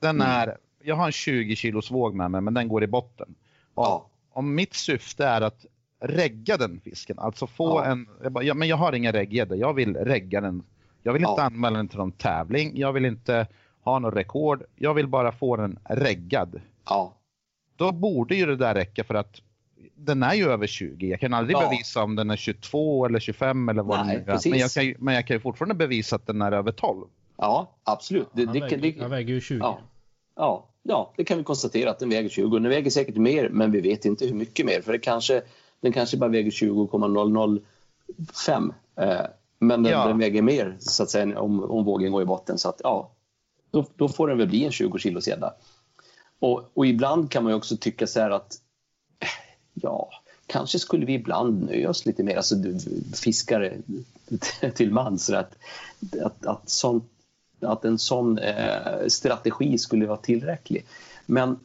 Den mm. är, jag har en 20 kilos våg med mig men den går i botten. Ja. Om mitt syfte är att regga den fisken, alltså få ja. en, jag bara, ja, men jag har ingen regggädda, jag vill regga den. Jag vill inte ja. anmäla den till någon tävling, jag vill inte ha något rekord, jag vill bara få den reggad. Ja. Då borde ju det där räcka för att den är ju över 20. Jag kan aldrig ja. bevisa om den är 22 eller 25 eller vad Nej, den är. Men jag, kan ju, men jag kan ju fortfarande bevisa att den är över 12. Ja, absolut. Det, han, det, väger, det, han väger ju 20. Ja. ja. Ja, det kan vi konstatera att den väger 20. Den väger säkert mer, men vi vet inte hur mycket mer. För det kanske, den kanske bara väger 20,005. Eh, men den, ja. den, väger mer så att säga, om, om vågen går i botten. Så att, ja, då, då får den väl bli en 20 kilos gädda. Och, och, ibland kan man ju också tycka så här att ja, kanske skulle vi ibland nöja oss lite mer, alltså fiskare till mans, att, att, att, sånt, att en sån eh, strategi skulle vara tillräcklig. Men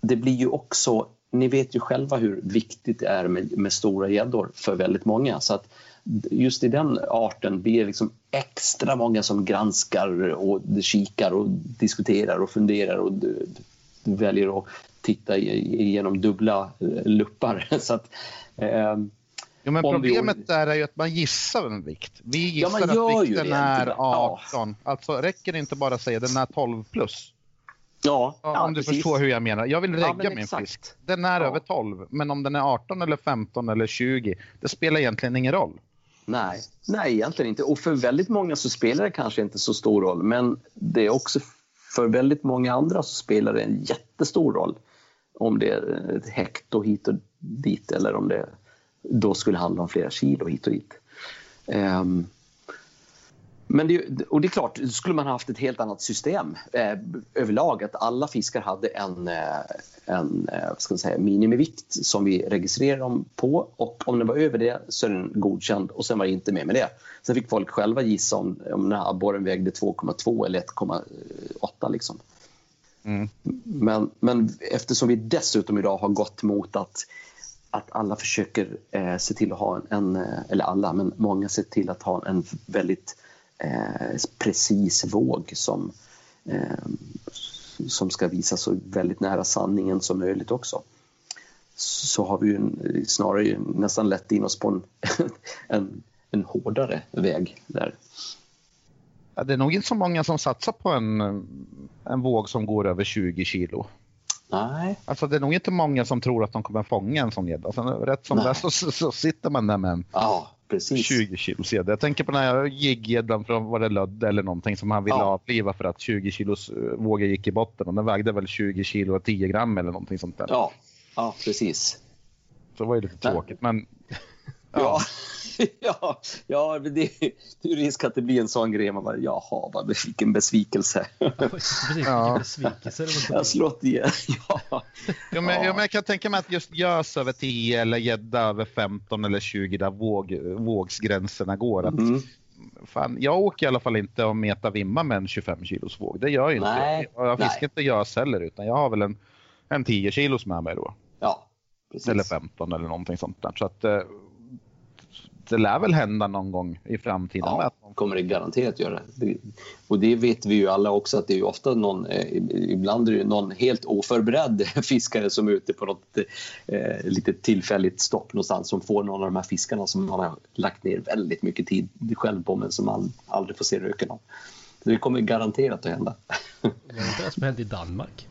det blir ju också, ni vet ju själva hur viktigt det är med, med stora gäddor för väldigt många. Så att just i den arten blir det liksom extra många som granskar och kikar och diskuterar och funderar och väljer att titta genom dubbla eh, luppar. Så att, eh, Jo, men problemet vi... där är ju att man gissar en vikt. Vi gissar ja, att vikten är 18. Ja. Alltså räcker det inte bara att säga den är 12 plus? Ja, ja Om du precis. förstår hur jag menar. Jag vill regga ja, min exakt. fisk. Den är över 12, men om den är 18 eller 15 eller 20, det spelar egentligen ingen roll. Nej, nej egentligen inte. Och för väldigt många så spelar det kanske inte så stor roll, men det är också för väldigt många andra så spelar det en jättestor roll om det är ett hekto hit och dit eller om det då skulle handla om flera kilo hit och dit. Um, men det, och det är klart, skulle man haft ett helt annat system eh, överlag, att alla fiskar hade en, eh, en eh, ska man säga, minimivikt som vi registrerar dem på och om den var över det så är den godkänd och sen var det inte mer med det. Sen fick folk själva gissa om, om den här abborren vägde 2,2 eller 1,8 liksom. Mm. Men, men eftersom vi dessutom idag har gått mot att att alla försöker eh, se till att ha en, en, eh, eller alla, men många ser till att ha en väldigt precis våg som, eh, som ska visa så väldigt nära sanningen som möjligt också. Så har vi ju snarare nästan lett in oss på en, en, en hårdare väg där. Ja, det är nog inte så många som satsar på en, en våg som går över 20 kilo. Nej. Alltså det är nog inte många som tror att de kommer fånga en sån gädda. Alltså, rätt som det så, så, så, sitter man där med en ja, precis. 20 kilos gädda. Jag tänker på den här jigggäddan från var det Lödde eller någonting som han ville ja. avliva för att 20 kilos eh, vågor gick i botten och den vägde väl 20 kilo och 10 gram eller någonting sånt där. Ja, ja precis. Så det var ju lite tråkigt men... ja. ja. ja, ja det, det är risk att det blir en sån grej. Man bara, jaha, vad, vilken besvikelse. ja. besvikelse. Jag slått igen. Ja. Ja, men, ja. men jag kan tänka mig att just gös över 10 eller gädda över 15 eller 20 där våg, vågsgränserna går. Att, mm. fan, jag åker i alla fall inte och metar vimma med en 25 kilos våg. Det gör jag inte. Nej. Jag, jag fiskar inte gös heller utan jag har väl en, en 10 kilos med mig då. Ja, precis. Eller 15 eller någonting sånt där. Så att, eh, det lär väl hända någon gång i framtiden. Ja, kommer det garanterat göra. Och det vet vi ju alla också att det är ofta någon, eh, ibland är det någon helt oförberedd fiskare som är ute på något eh, litet tillfälligt stopp någonstans som får någon av de här fiskarna som man har lagt ner väldigt mycket tid själv på men som man aldrig får se röken av. det kommer garanterat att hända. Det var inte det som hände i Danmark?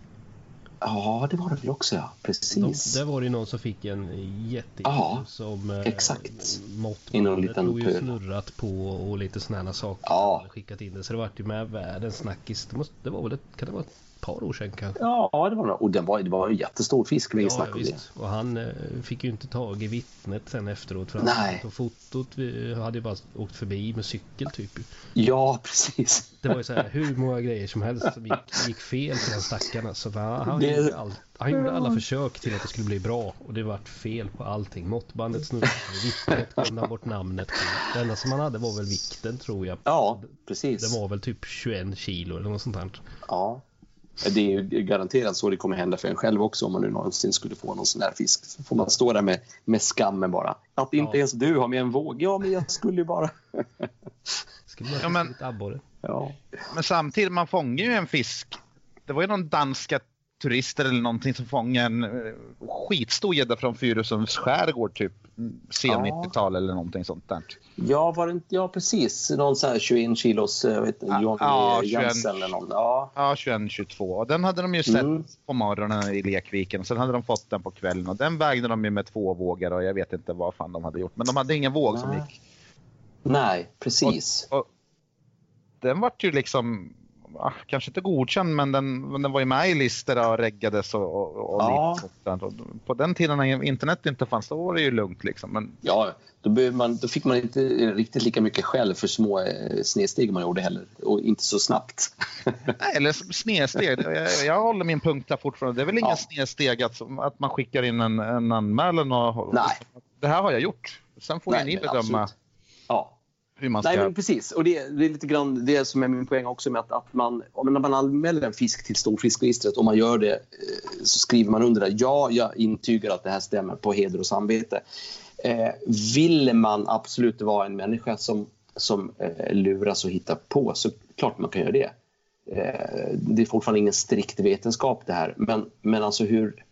Ja, det var det väl också, ja. Precis. De, där var det någon som fick en jätte Ja, som eh, exakt. mått I någon liten ju snurrat på och lite sådana saker. Ja. Skickat in det. Så det vart ju med världens snackis. Det, måste, det var väl ett, kan det vara par år sedan kanske? Ja, det var det. Och den var, det var en jättestor fisk. Vi Ja, visst. Och han eh, fick ju inte tag i vittnet sen efteråt. För Nej. Och fotot vi hade ju bara åkt förbi med cykel typ. Ja, precis. Det var ju så här hur många grejer som helst som gick, gick fel för den stackaren. alltså. Han, han, Det- gjorde all, han gjorde alla försök till att det skulle bli bra och det vart fel på allting. Måttbandet snurrade, vittnet glömde bort namnet på. Det enda som han hade var väl vikten tror jag. Ja, precis. Det var väl typ 21 kilo eller något sånt här. Ja. Det är ju garanterat så det kommer hända för en själv också om man nu någonsin skulle få någon sån här fisk. Så får man stå där med, med skammen bara. Att inte Ja. ens du har med en våg. Ja, men jag skulle ju bara... Skulle bara Ja, men-. Ja. Men samtidigt, man fångar ju en fisk. Det var ju någon danska turister eller någonting som fångade en eh, skitstor gädda från Fyrissunds skärgård typ. Sen Ja. 90-tal eller någonting sånt där. Ja, var det inte... Ja, precis. Någon så här 21 kilos jag vet, Ja, Johnny ja, 21. Jensen eller någon. Ja. Ja, 21-22. Och den hade de ju sett Mm. på morgonen i lekviken. Sen hade de fått den på kvällen och den vägde de ju med två vågor och jag vet inte vad fan de hade gjort. Men de hade ingen våg som Nej. gick. Nej, precis. Och den vart ju liksom, ah, kanske inte godkänd, men den, den var ju med i listor och reggades och, och, och Ja. lite. Och På den tiden när internet inte fanns, då var det ju lugnt liksom. Men Ja, då, man, då fick man inte riktigt lika mycket skäll för små eh, snedsteg man gjorde heller. Och inte så snabbt. Nej, eller snedsteg. Jag, jag håller min punkt där fortfarande. Det är väl ingen Ja. snedsteg att, att man skickar in en, en anmälan och Nej. det här har jag gjort. Sen får Nej, ni bedöma absolut. Ja. Hur man ska... Nej, men precis. Och det, det är lite grann det som är min poäng också med att, att man, om man anmäler en fisk till storfiskregistret och man gör det eh, så skriver man under det. Ja, jag intygar att det här stämmer på heder och samvete. Eh, vill man absolut vara en människa som, som eh, luras och hittar på så klart man kan göra det. Eh, det är fortfarande ingen strikt vetenskap det här. Men, men alltså hur,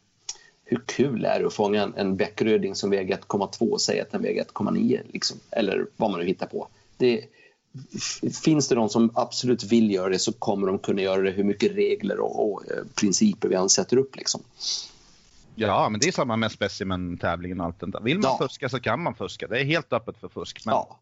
hur kul är det att fånga en, en bäckröding som väger 1,2 och säga att den väger 1,9? Liksom, eller vad man nu hittar på. Det, finns det någon som absolut vill göra det så kommer de kunna göra det hur mycket regler och, och eh, principer vi än sätter upp. Liksom. Ja, men det är samma med specimen-tävlingen och allt det där. Vill man Ja. fuska så kan man fuska. Det är helt öppet för fusk. Men Ja.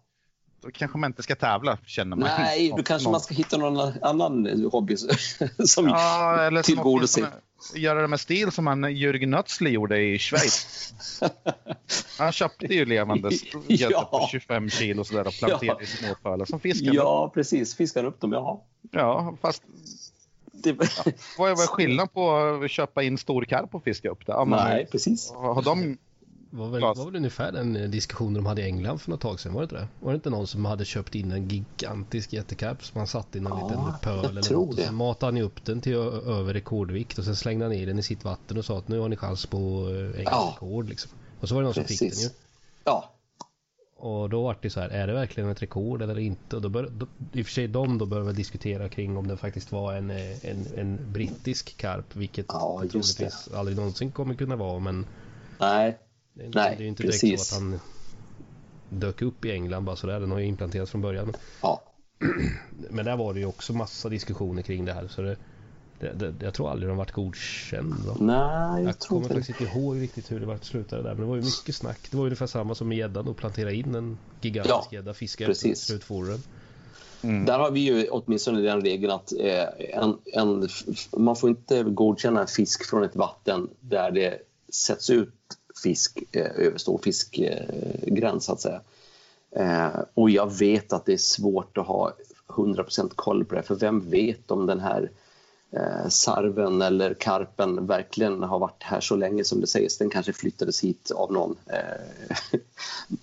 då kanske man inte ska tävla, känner man. Nej, då kanske man ska hitta någon annan hobby som Ja, eller som tillgodoser. Göra det med stil som han Jürgen Nötzli gjorde i Schweiz. Han köpte ju levande gädda Ja. på 25 kilo sådär och planterade i småpölar som fiskade. Ja, precis. Fiskar upp dem, ja. ja, fast Det, vad är vad är skillnaden på att köpa in stor karp och fiska upp det? Ja, Nej, precis. Har de... var väl, var väl ungefär den eh, diskussionen de hade i England för något tag sedan, var det inte det? Var det inte någon som hade köpt in en gigantisk jättekarp som han satt i någon Ja, liten pöl eller tror något och det. så matade han upp den till över rekordvikt och sen slängde han ner den i sitt vatten och sa att nu har ni chans på eh, engelskt Ja. rekord liksom. Och så var det någon som fick den ju. Precis. Ja, Och då var det så här, är det verkligen ett rekord eller inte? Och då bör, då, I och för sig de då bör väl diskutera kring om det faktiskt var en, eh, en, en brittisk karp, vilket Ja, det just det. troligtvis aldrig någonsin kommer kunna vara. Men nej. Det är inte, Nej, det är ju inte direkt precis. så att han dök upp i England bara sådär. Den har ju implanterats från början. Ja, Men där var det ju också massa diskussioner kring det här. Så det, det, det, jag tror aldrig de varit godkänd. Va? nej, jag Jag tror kommer inte faktiskt inte ihåg riktigt hur det var slutade där. Men det var ju mycket snack. Det var ju ungefär samma som med gäddan och plantera in en gigantisk Ja, gädda, fiska precis. efter slutfodren. Där har vi ju åtminstone den regeln att eh, en, en, man får inte godkänna en fisk från ett vatten där det sätts ut fisk eh, över stor fiskgräns, eh, så att säga. Eh, och jag vet att det är svårt att ha 100% koll på det, för vem vet om den här eh, sarven eller karpen verkligen har varit här så länge som det sägs. Den kanske flyttades hit av någon. Eh,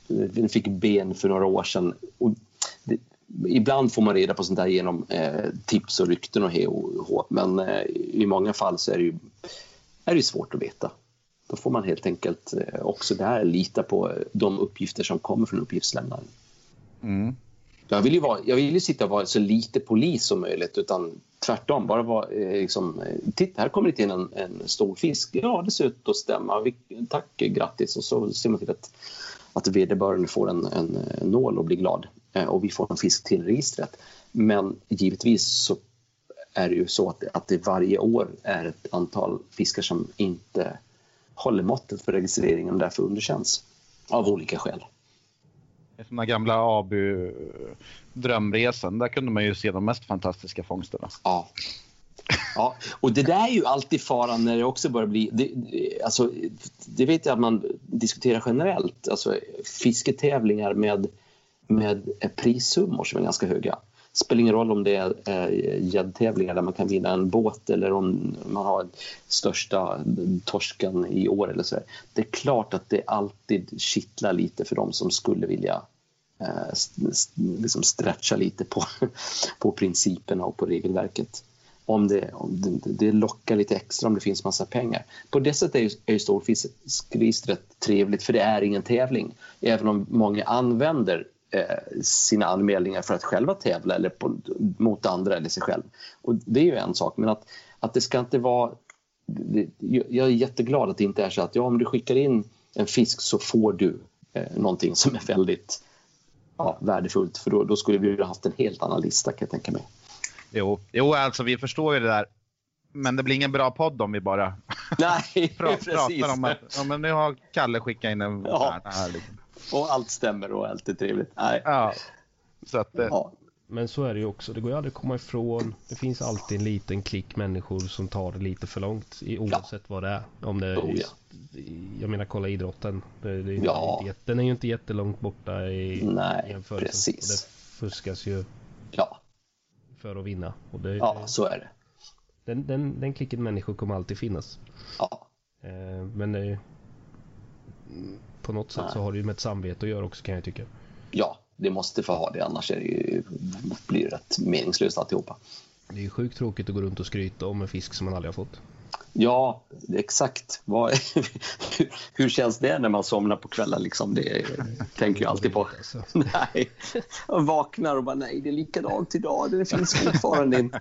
den fick ben för några år sedan. Och det, ibland får man reda på sånt där genom eh, tips och rykten och he och hå, men eh, i många fall så är det ju är det svårt att veta. Då får man helt enkelt eh, också där lita på eh, de uppgifter som kommer från uppgiftslämnaren. Mm. Jag vill ju, vara, jag vill ju sitta och vara så lite polis som möjligt utan tvärtom. Bara vara, eh, liksom, titta här kommer det in en, en stor fisk. Ja, det ser ut att stämma. Vi, tack, grattis. Och så ser man till att, att vederbörande får en, en, eh, nål och blir glad. Och vi får en fisk till registret. Men givetvis så är det ju så att att det varje år är ett antal fiskar som inte håller måttet för registreringen och därför underkänns av olika skäl. Som den gamla Abu drömresan, där kunde man ju se de mest fantastiska fångsterna. Ja. Ja, och det där är ju alltid faran när det också börjar bli... Det, alltså, det vet jag att man diskuterar generellt. Alltså, fisketävlingar med, med prissummor som är ganska höga. Det spelar ingen roll om det är gäddtävlingar där man kan vinna en båt eller om man har största torsken i år eller så. Det är klart att det alltid kittlar lite för dem som skulle vilja eh, liksom stretcha lite på, på principerna och på regelverket. Om det, om det, det lockar lite extra om det finns massa pengar. På det sättet är ju, är ju storfiskregistret trevligt för det är ingen tävling. Även om många använder sina anmälningar för att själva tävla eller på, mot andra eller sig själv. Och det är ju en sak, men att, att det ska inte vara... Jag är jätteglad att det inte är så att ja, om du skickar in en fisk så får du eh, någonting som är väldigt ja, värdefullt för då, då skulle vi ha haft en helt annan lista kan jag tänka mig. Jo, jo alltså vi förstår ju det där. Men det blir ingen bra podd om vi bara Nej, pratar om att ja, men nu har Kalle skickat in en... Ja. Här, liksom och allt stämmer och allt är trevligt. Nej. Ja. Så att, eh, ja. Men så är det ju också. Det går ju aldrig att komma ifrån. Det finns alltid en liten klick människor som tar det lite för långt. Oavsett ja. vad det är. Om det är oh, ja. Jag menar kolla idrotten. Det, det är ja. inte, den är ju inte jättelångt borta i Nej, jämförelsen. Precis. Och det fuskas ju. Ja. För att vinna. Och det, ja, så är det. Den, den, den klicken människor kommer alltid finnas. Ja. Eh, men det, på något sätt Nej. så har det ju med ett samvete att göra också kan jag tycka. Ja, det måste få ha det annars är det ju, blir det rätt meningslöst alltihopa. Det är ju sjukt tråkigt att gå runt och skryta om en fisk som man aldrig har fått. Ja, exakt. Vad, hur känns det när man somnar på kvällen? Liksom? Det tänker jag alltid på. Alltså. Nej, jag vaknar och bara nej, det är likadant idag. Det finns fortfarande inte.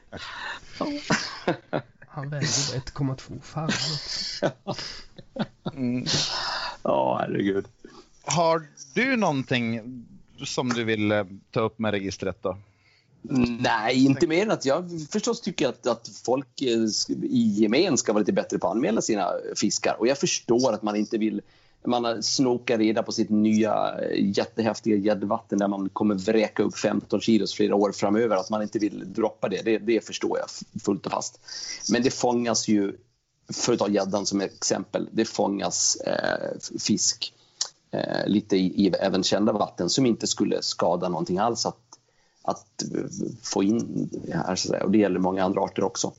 Han väger 1,2. Fan också. Mm. Ja, herregud. Har du någonting som du vill eh, ta upp med registret då? Nej, inte mer än att jag förstås tycker att, att folk eh, i gemen ska vara lite bättre på att anmäla sina fiskar. Och jag förstår att man inte vill man snokar reda på sitt nya eh, jättehäftiga gäddvatten där man kommer vräka upp 15 kilos flera år framöver. Att man inte vill droppa det, det, det förstår jag fullt och fast. Men det fångas ju för att ta gäddan som exempel, det fångas eh, fisk eh, lite i, i även kända vatten som inte skulle skada någonting alls att, att få in här. Så och det gäller många andra arter också.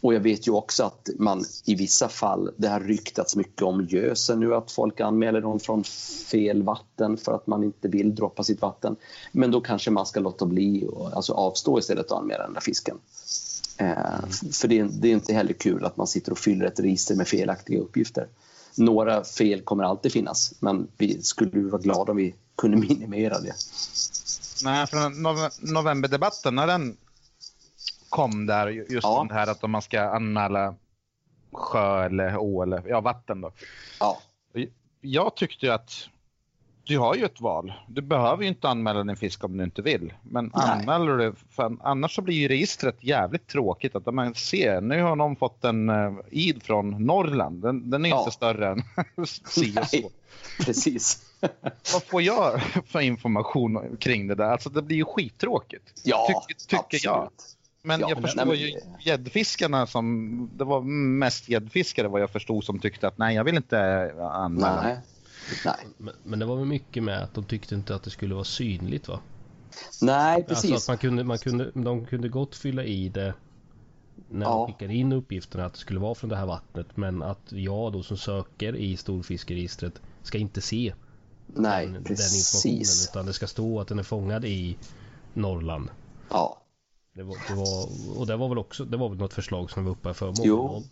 Och jag vet ju också att man i vissa fall, det har ryktats mycket om gösen nu, att folk anmäler dem från fel vatten för att man inte vill droppa sitt vatten. Men då kanske man ska låta bli och alltså avstå istället att anmäla den där fisken. Mm. För det är, det är, inte heller kul att man sitter och fyller ett register med felaktiga uppgifter. Några fel kommer alltid finnas, men vi skulle vara glada om vi kunde minimera det. Nej, för novemberdebatten, när den kom där, just ja. det här att om man ska anmäla sjö eller å eller ja, vatten då. Ja. Jag tyckte att du har ju ett val. Du behöver ju inte anmäla din fisk om du inte vill. Men Nej. anmäler du, för annars så blir ju registret jävligt tråkigt. Att man ser, nu har någon fått en uh, id från Norrland. Den, den är ja. inte större än si och så. Precis. Vad får jag för information kring det där? Alltså det blir ju skittråkigt. Ja, Ty tycker absolut. jag. Men ja, jag förstår men... ju gäddfiskarna som, det var mest gäddfiskare vad jag förstod som tyckte att nej jag vill inte anmäla. Nej. Nej. Men, men, det var väl mycket med att de tyckte inte att det skulle vara synligt va? Nej, precis. Alltså att man kunde, man kunde, de kunde gott fylla i det när ja. de skickade in uppgifterna att det skulle vara från det här vattnet. Men att jag då som söker i storfiskeregistret ska inte se Nej, den, precis. den informationen. Utan det ska stå att den är fångad i Norrland. Ja. Det var, det var, och det var väl också det var väl något förslag som var uppe för många Jo,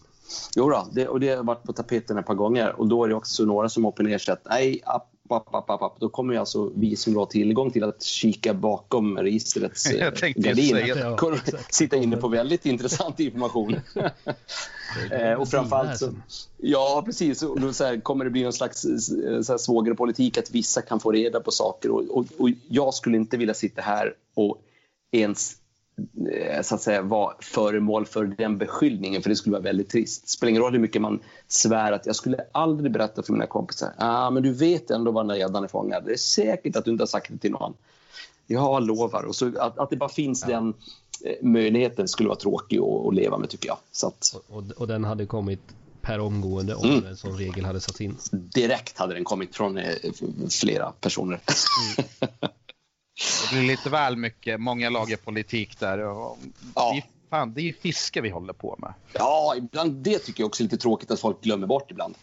Jo då, det, och det har varit på tapeten ett par gånger. Och då är det också några som opponerar sig att nej, app, app, app, app, app. då kommer ju alltså vi som har tillgång till att kika bakom registrets eh, gardin. ja, sitta inne på väldigt intressant information. eh, och framförallt så, ja precis, och då så här, kommer det bli någon slags eh, så här, svågerpolitik att vissa kan få reda på saker. Och, och, och jag skulle inte vilja sitta här och ens eh, så att säga vara föremål för den beskyllningen för det skulle vara väldigt trist. Det spelar ingen roll hur mycket man svär att jag skulle aldrig berätta för mina kompisar. Ah, men du vet ändå var den där gäddan är fångad. Det är säkert att du inte har sagt det till någon. Jag lovar. Och så att, att det bara finns ja. den eh, möjligheten skulle vara tråkig att, att leva med tycker jag. Så att... och, och, den hade kommit per omgående om mm. en sån regel hade satts in? Direkt hade den kommit från eh, flera personer. Mm. Det blir lite väl mycket, många lager politik där. ja. det, är, fan, det är ju fiske vi håller på med. Ja, ibland, det tycker jag också är lite tråkigt att folk glömmer bort ibland.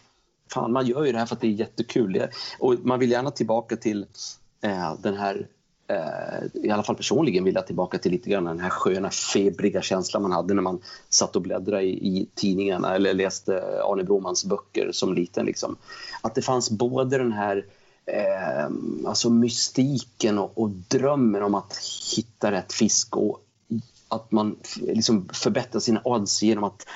Fan, man gör ju det här för att det är jättekul. Och man vill gärna tillbaka till eh, den här eh, i alla fall personligen vill jag tillbaka till lite grann den här sköna febriga känslan man hade när man satt och bläddrade i, i tidningarna eller läste Arne Bromans böcker som liten. Liksom. Att det fanns både den här eh, alltså mystiken och, och, drömmen om att hitta rätt fisk och att man liksom förbättrar sina odds genom att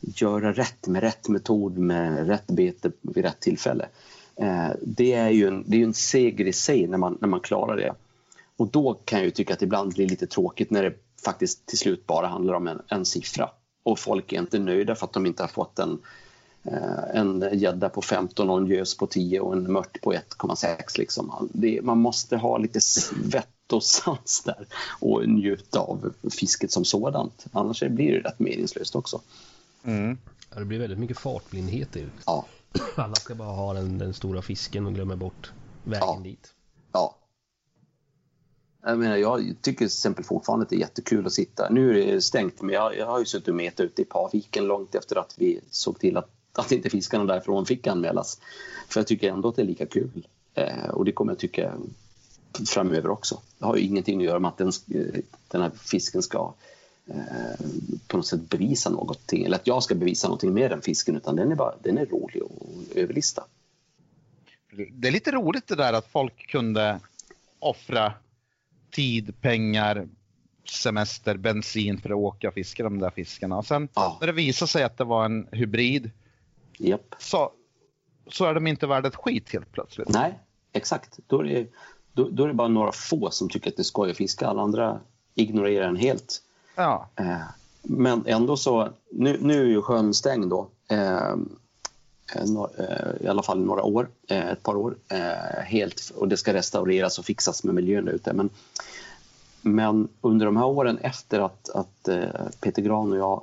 göra rätt med rätt metod med rätt bete vid rätt tillfälle. Eh, det är ju en, det är en seger i sig när man, när man klarar det. Och då kan jag tycka att det ibland blir lite tråkigt när det faktiskt till slut bara handlar om en, en siffra och folk är inte nöjda för att de inte har fått en, en gädda på 15 och en gös på 10 och en mört på 1,6. Liksom. man måste ha lite svett och sans där och njuta av fisket som sådant. Annars blir det rätt meningslöst också. Mm. Ja, det blir väldigt mycket fartblindhet i Ja. Alla ska bara ha den, den stora fisken och glömma bort vägen ja. dit. Ja. Jag, menar, jag tycker till exempel fortfarande att det är jättekul att sitta. Nu är det stängt, men jag, jag har ju suttit och metat ute i Paviken långt efter att vi såg till att att inte fiskarna därifrån fick anmälas. För jag tycker ändå att det är lika kul. Eh, och det kommer jag tycka framöver också. Det har ju ingenting att göra med att den, den här fisken ska eh, på något sätt bevisa någonting eller att jag ska bevisa någonting med den fisken utan den är, bara, den är rolig att överlista. Det är lite roligt det där att folk kunde offra tid, pengar, semester, bensin för att åka och fiska de där fiskarna. Och sen ja. när det visade sig att det var en hybrid Yep. Så, så är de inte värda ett skit helt plötsligt. Nej, exakt. Då är, det, då, då är det bara några få som tycker att det är skoj att fiska. Alla andra ignorerar den helt. Ja. Eh, men ändå så, nu, nu är ju sjön stängd då. Eh, eh, i alla fall några år, eh, ett par år. Eh, helt, och det ska restaureras och fixas med miljön där ute. Men, men under de här åren efter att, att Peter Gran och jag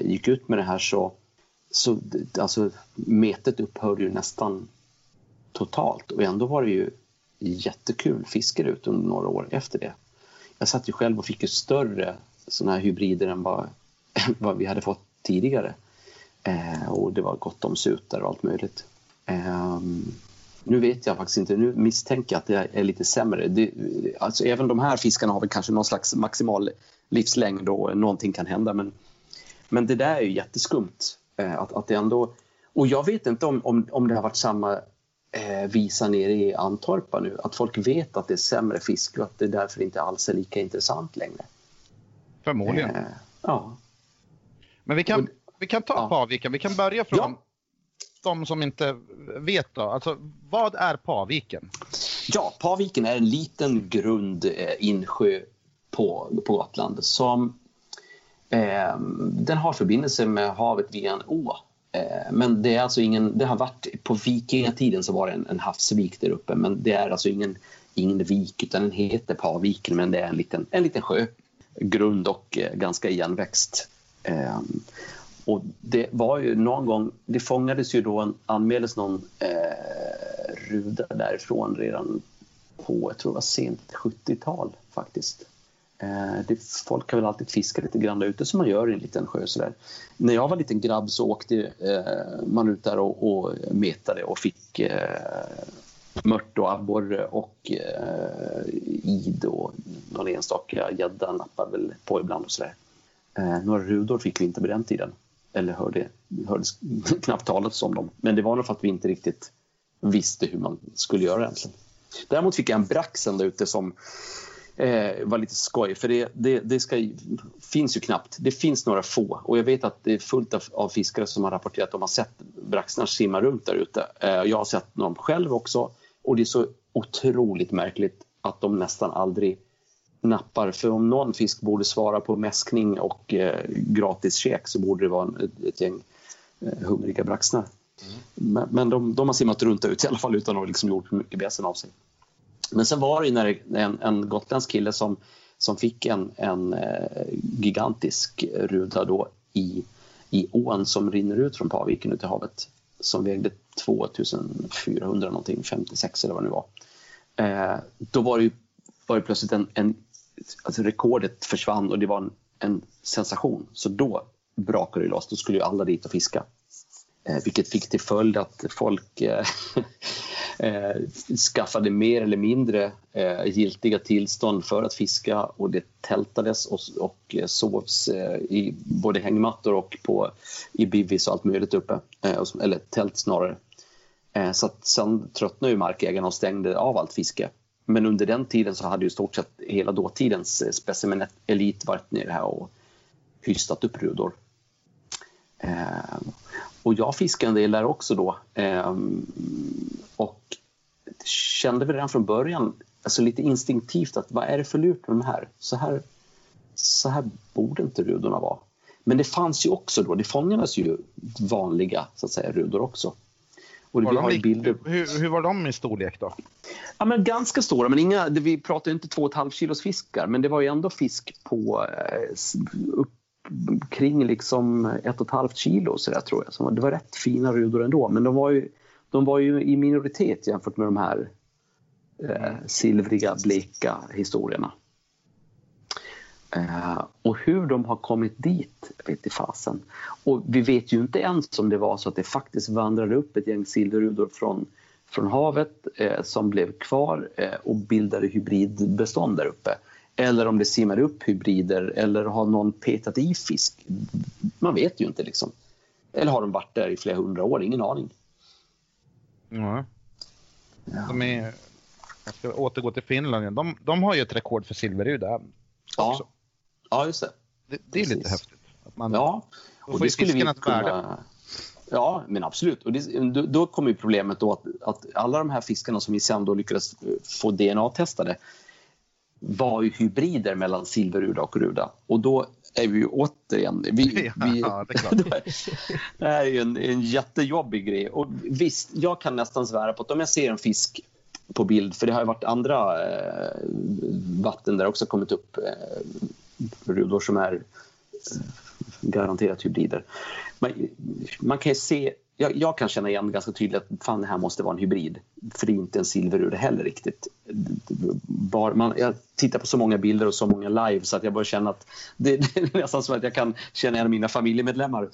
gick ut med det här så så alltså, metet upphörde ju nästan totalt och ändå var det ju jättekul fiske ut under några år efter det. Jag satt ju själv och fick ju större såna här hybrider än vad, vad vi hade fått tidigare. Eh, och det var gott om sutar och allt möjligt. Eh, nu vet jag faktiskt inte, nu misstänker jag att det är lite sämre. Det, alltså även de här fiskarna har väl kanske någon slags maximal livslängd och någonting kan hända men, men det där är ju jätteskumt att, att det ändå, och jag vet inte om, om, om det har varit samma eh, visa nere i Antorpa nu, att folk vet att det är sämre fiske och att det därför inte alls är lika intressant längre. Förmodligen. Eh, ja. Men vi kan, vi kan ta ja. Paviken, vi kan börja från ja. de som inte vet då. Alltså, vad är Paviken? Ja, Paviken är en liten grund eh, insjö på, på Gotland som Eh, Ehm, den har förbindelse med havet via en å. Ehm, men det är alltså ingen, det har varit, på vikingatiden så var det en, en havsvik där uppe men det är alltså ingen, ingen vik utan den heter Paviken men det är en liten, en liten sjö. Grund och eh, ganska igenväxt. Ehm, och det var ju någon gång, det fångades ju då, en, anmäldes någon eh, ruda därifrån redan på, jag tror det var sent 70-tal faktiskt. Eh, det, folk har väl alltid fiskat lite grann där ute som man gör i en liten sjö. sådär. När jag var liten grabb så åkte eh, man ut där och, och metade och fick eh, mört och abborre och eh, id och någon enstaka gädda nappade väl på ibland och sådär. Eh, några rudor fick vi inte på den tiden. Eller hörde, hördes knappt talas om dem. Men det var nog för att vi inte riktigt visste hur man skulle göra egentligen. Däremot fick jag en brax där ute som eh, var lite skoj. För det, det, det ska, finns ju knappt. Det finns några få. Och jag vet att det är fullt av, av fiskare som har rapporterat att de har sett braxnar simma runt där ute. Eh, jag har sett dem själv också. Och det är så otroligt märkligt att de nästan aldrig nappar. För om någon fisk borde svara på mäskning och eh, gratis käk så borde det vara ett, ett gäng eh, hungriga braxnar. Mm. Men, men de, de har simmat runt ut i alla fall utan att liksom gjort mycket besen av sig. Men sen var det när en, en gotländsk kille som, som fick en, en eh, gigantisk ruda då i, i ån som rinner ut från Paviken ut i havet som vägde 2400 någonting, 56 eller vad det nu var. Eh, då var det, ju, var det plötsligt en, en alltså rekordet försvann och det var en, en sensation. Så då brakade det loss, då skulle ju alla dit och fiska. Eh, vilket fick till följd att folk eh, eh, skaffade mer eller mindre giltiga tillstånd för att fiska och det tältades och, och sovs i både hängmattor och på, i bivvis och allt möjligt uppe. Eller tält snarare. Så att sen tröttnade ju markägarna och stängde av allt fiske. Men under den tiden så hade ju stort sett hela dåtidens specimenelit Elit varit nere här och hystat upp rudor. Och jag fiskade en del där också då. Eh, och kände vi redan från början, alltså lite instinktivt, att vad är det för lurt med de här? Så här, så här borde inte rudorna vara. Men det fanns ju också då, det fångades ju vanliga så att säga, rudor också. Och var vi har bilder... hur, hur, var de i storlek då? Ja, men ganska stora, men inga, vi pratar inte 2,5 kilos fiskar, men det var ju ändå fisk på eh, upp kring liksom ett och ett halvt kilo så där, tror jag. Så det var rätt fina rudor ändå, men de var ju, de var ju i minoritet jämfört med de här eh, silvriga, bleka historierna. Eh, och hur de har kommit dit vet i fasen. Och vi vet ju inte ens om det var så att det faktiskt vandrade upp ett gäng silverrudor från, från havet eh, som blev kvar eh, och bildade hybridbestånd där uppe. Eller om det simmar upp hybrider eller har någon petat i fisk. Man vet ju inte liksom. Eller har de varit där i flera hundra år? Ingen aning. Ja. De är, jag ska återgå till Finland. De, de har ju ett rekord för silverruda också. Ja. ja, just det. Det, det är Precis. lite häftigt. Att man, ja, och det skulle vi kunna... Ja, men absolut. Och det, då, då kommer problemet då att, att, alla de här fiskarna som vi sen då lyckades få DNA-testade var ju hybrider mellan silverruda och ruda. Och då är vi ju återigen... Vi, vi, ja, det, det här är ju en, en jättejobbig grej. Och visst, jag kan nästan svära på att om jag ser en fisk på bild, för det har ju varit andra eh, vatten där också kommit upp eh, rudor som är eh, garanterat hybrider. Man, man kan se jag, jag, kan känna igen ganska tydligt att fan, det här måste vara en hybrid. För det är inte en silverur heller riktigt. Bar, man, jag tittar på så många bilder och så många live så att jag börjar känna att det, det är nästan som att jag kan känna igen mina familjemedlemmar.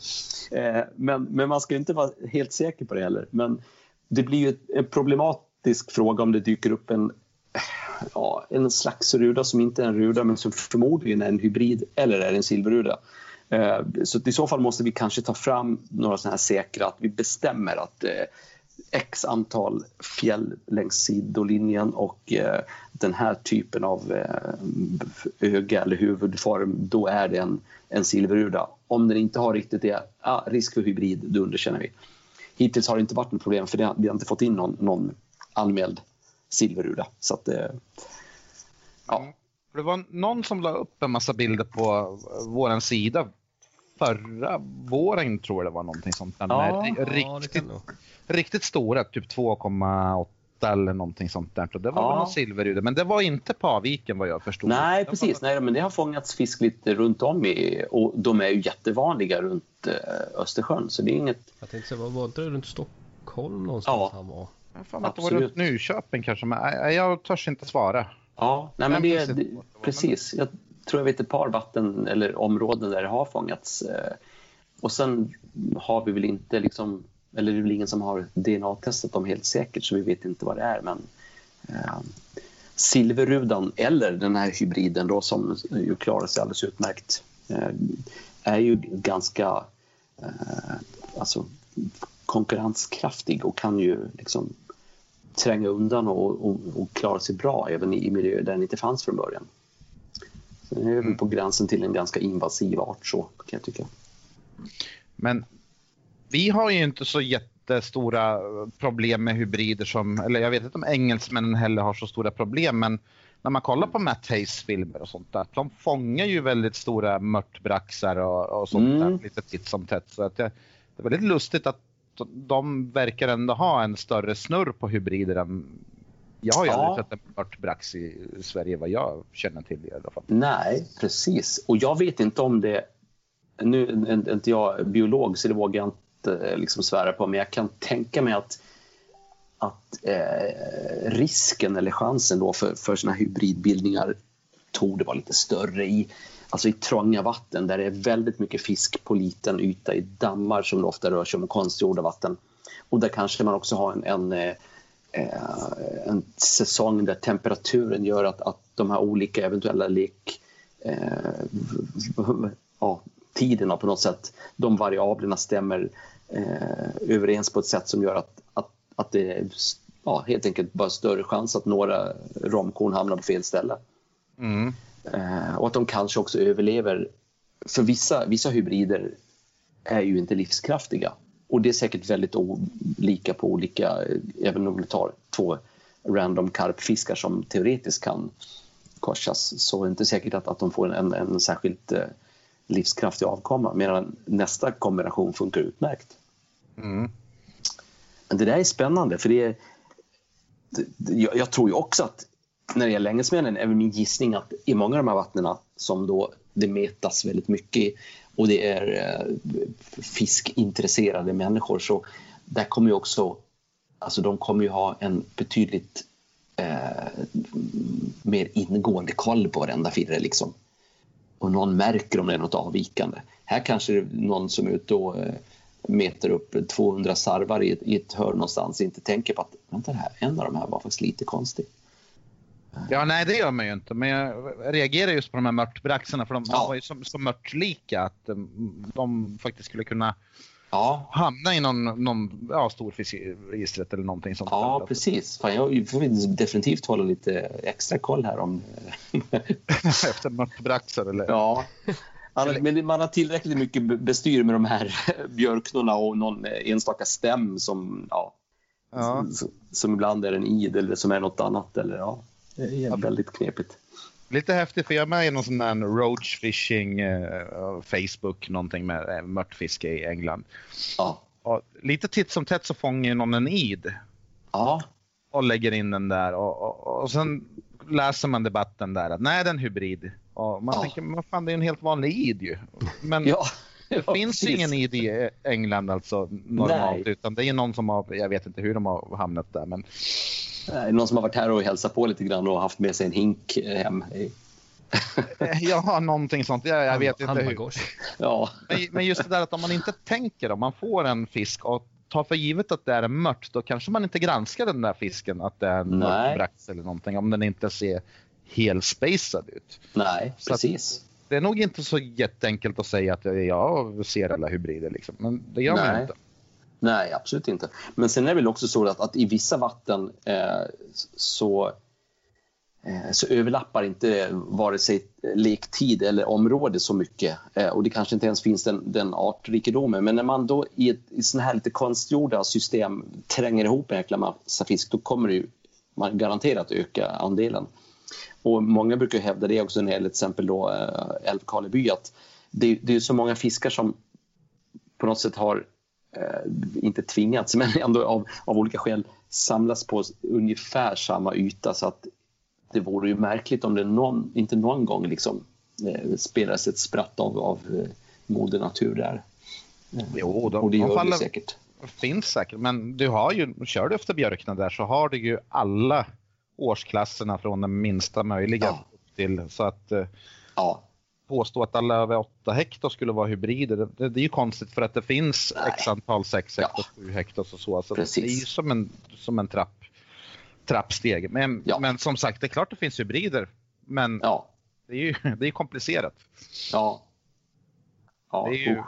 Eh, men, men man ska inte vara helt säker på det heller. Men det blir ju en problematisk fråga om det dyker upp en ja, en slags ruda som inte är en ruda men som förmodligen är en hybrid eller är en silverruda. Eh, så i så fall måste vi kanske ta fram några sådana här säkra, att vi bestämmer att eh, x antal fjäll längs sidolinjen och eh, den här typen av eh, öga eller huvudform, då är det en, en silverruda. Om den inte har riktigt det, ah, risk för hybrid, då underkänner vi. Hittills har det inte varit något problem för det, vi har inte fått in någon, någon anmäld silverruda. Så att, ja. Mm. Det var någon som la upp en massa bilder på vår sida förra våren tror jag det var någonting sånt. Där, ja, riktigt, ja, riktigt stora, typ 2,8 eller någonting sånt där. det var ja. någon silverrude, men det var inte Paviken vad jag förstod. Nej, precis. Nej, men det har fångats fisk lite runt om i, och de är ju jättevanliga runt eh, Östersjön. Så det är inget... Jag tänkte säga, var inte det runt Stockholm någonstans ja. han var? Jag fan att det var runt Nyköping kanske, men jag, jag törs inte svara. Ja, nej, men det, det, precis. Jag tror jag vet ett par vatten eller områden där det har fångats. Eh, och sen har vi väl inte liksom, eller det är väl ingen som har DNA-testat dem helt säkert så vi vet inte vad det är. Men eh, silverrudan eller den här hybriden då som ju klarar sig alldeles utmärkt eh, är ju ganska eh, alltså, konkurrenskraftig och kan ju liksom tränga undan och, och, och klara sig bra även i miljöer där den inte fanns från början. Nu är vi på gränsen till en ganska invasiv art så kan jag tycka. Men vi har ju inte så jättestora problem med hybrider som, eller jag vet inte om engelsmännen heller har så stora problem, men när man kollar på Matt Hayes filmer och sånt där, de fångar ju väldigt stora mörtbraxar och, och sånt mm. där lite titt som tätt. Så att det, det är väldigt lustigt att de verkar ändå ha en större snurr på hybrider än jag har ju ja. aldrig sett en mörtbrax i Sverige vad jag känner till i alla fall. Nej, precis. Och jag vet inte om det... Nu är inte jag biolog så det vågar jag inte eh, liksom svära på men jag kan tänka mig att att eh, risken eller chansen då för, för såna hybridbildningar tog det vara lite större i, alltså i trånga vatten där det är väldigt mycket fisk på liten yta i dammar som det ofta rör sig om konstgjorda vatten. Och där kanske man också har en, en, eh, en säsong där temperaturen gör att, att de här olika eventuella lek eh, ja, tiderna på något sätt, de variablerna stämmer eh, överens på ett sätt som gör att, att att det är ja, helt enkelt bara större chans att några romkorn hamnar på fel ställe. Mm. Eh, och att de kanske också överlever. För vissa, vissa hybrider är ju inte livskraftiga. Och det är säkert väldigt olika på olika, även om du tar två random karpfiskar som teoretiskt kan korsas så är det inte säkert att, att de får en, en särskilt eh, livskraftig avkomma medan nästa kombination funkar utmärkt. Mm. Det där är spännande för det är, det, jag, jag, tror ju också att när det gäller engelsmännen är min gissning att i många av de här vattnen som då det metas väldigt mycket och det är eh, fiskintresserade människor så där kommer ju också, alltså de kommer ju ha en betydligt eh, mer ingående koll på varenda firre liksom. Och någon märker om det är något avvikande. Här kanske det är någon som är ute och eh, meter upp 200 sarvar i ett, i ett hörn någonstans inte tänker på att vänta här, en av de här var faktiskt lite konstig. Ja, nej det gör man ju inte. Men jag reagerar just på de här mörtbraxarna för de ja. var ju så, så mörtlika att de, de faktiskt skulle kunna ja. hamna i någon, någon ja, storfiskregistret eller någonting sånt. Ja, där. precis. Fan, jag får definitivt hålla lite extra koll här om... Efter mörtbraxar eller? Ja. Men man har tillräckligt mycket bestyr med de här björknorna och någon enstaka stäm som, ja, ja. som ibland är en id eller som är något annat. Eller, ja, det är väldigt knepigt. Lite häftigt för jag är med i någon sån där roach fishing uh, Facebook, någonting med uh, mörtfiske i England. Ja. Och lite titt som tätt så fångar någon en id. Ja. Och lägger in den där och, och, och sen läser man debatten där att nej, det är en hybrid. Och man ja. tänker, vad fan det är en helt vanlig id ju. Men ja. det finns precis. ingen id i England alltså normalt nej. utan det är någon som har, jag vet inte hur de har hamnat där men. Nej, någon som har varit här och hälsat på lite grann och haft med sig en hink hem. ja, någonting sånt. Jag, jag vet inte hur. Ja. Men, men just det där att om man inte tänker, om man får en fisk och tar för givet att det är en mört, då kanske man inte granskar den där fisken att det är en mörtbrax eller någonting om den inte ser helspacad ut. Nej, så precis. Det är nog inte så jätteenkelt att säga att jag ser alla hybrider, liksom. men det gör Nej. man inte. Nej, absolut inte. Men sen är det väl också så att, att i vissa vatten eh, så, eh, så överlappar inte vare sig lektid eller område så mycket. Eh, och det kanske inte ens finns den, den artrikedomen. Men när man då i, ett, i sådana här lite konstgjorda system tränger ihop en jäkla massa fisk, då kommer det ju man garanterat öka andelen. Och många brukar hävda det också när det gäller till exempel då eh, Älvkarleby att det, det är så många fiskar som på något sätt har inte tvingats men ändå av, av olika skäl samlas på ungefär samma yta så att det vore ju märkligt om det någon, inte någon gång liksom eh, spelas ett spratt av, av eh, moder natur där. Jo, de, och det gör de det säkert. finns säkert, men du har ju, kör du efter Björkna där så har du ju alla årsklasserna från den minsta möjliga ja. till så att eh, ja. Påstå att alla över 8 hektar skulle vara hybrider, det, det, är ju konstigt för att det finns Nej. x antal 6 hektar, ja. 7 hektar och så. så det är ju som en, som en trapp, trappsteg. Men, ja. men som sagt, det är klart det finns hybrider, men ja. det är ju det är komplicerat. Ja. ja. Det är ju,